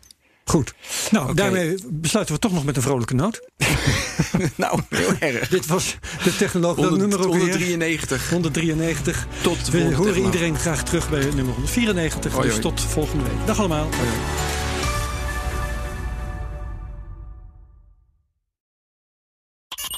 [SPEAKER 1] Goed. Nou, okay. daarmee besluiten we toch nog met een vrolijke noot.
[SPEAKER 2] nou, heel erg.
[SPEAKER 1] Dit was de technoloog 100, nummer
[SPEAKER 2] 193.
[SPEAKER 1] 193.
[SPEAKER 2] Tot
[SPEAKER 1] we horen iedereen graag terug bij nummer 194. Hoi, dus hoi. tot volgende week. Dag allemaal.
[SPEAKER 2] Hoi,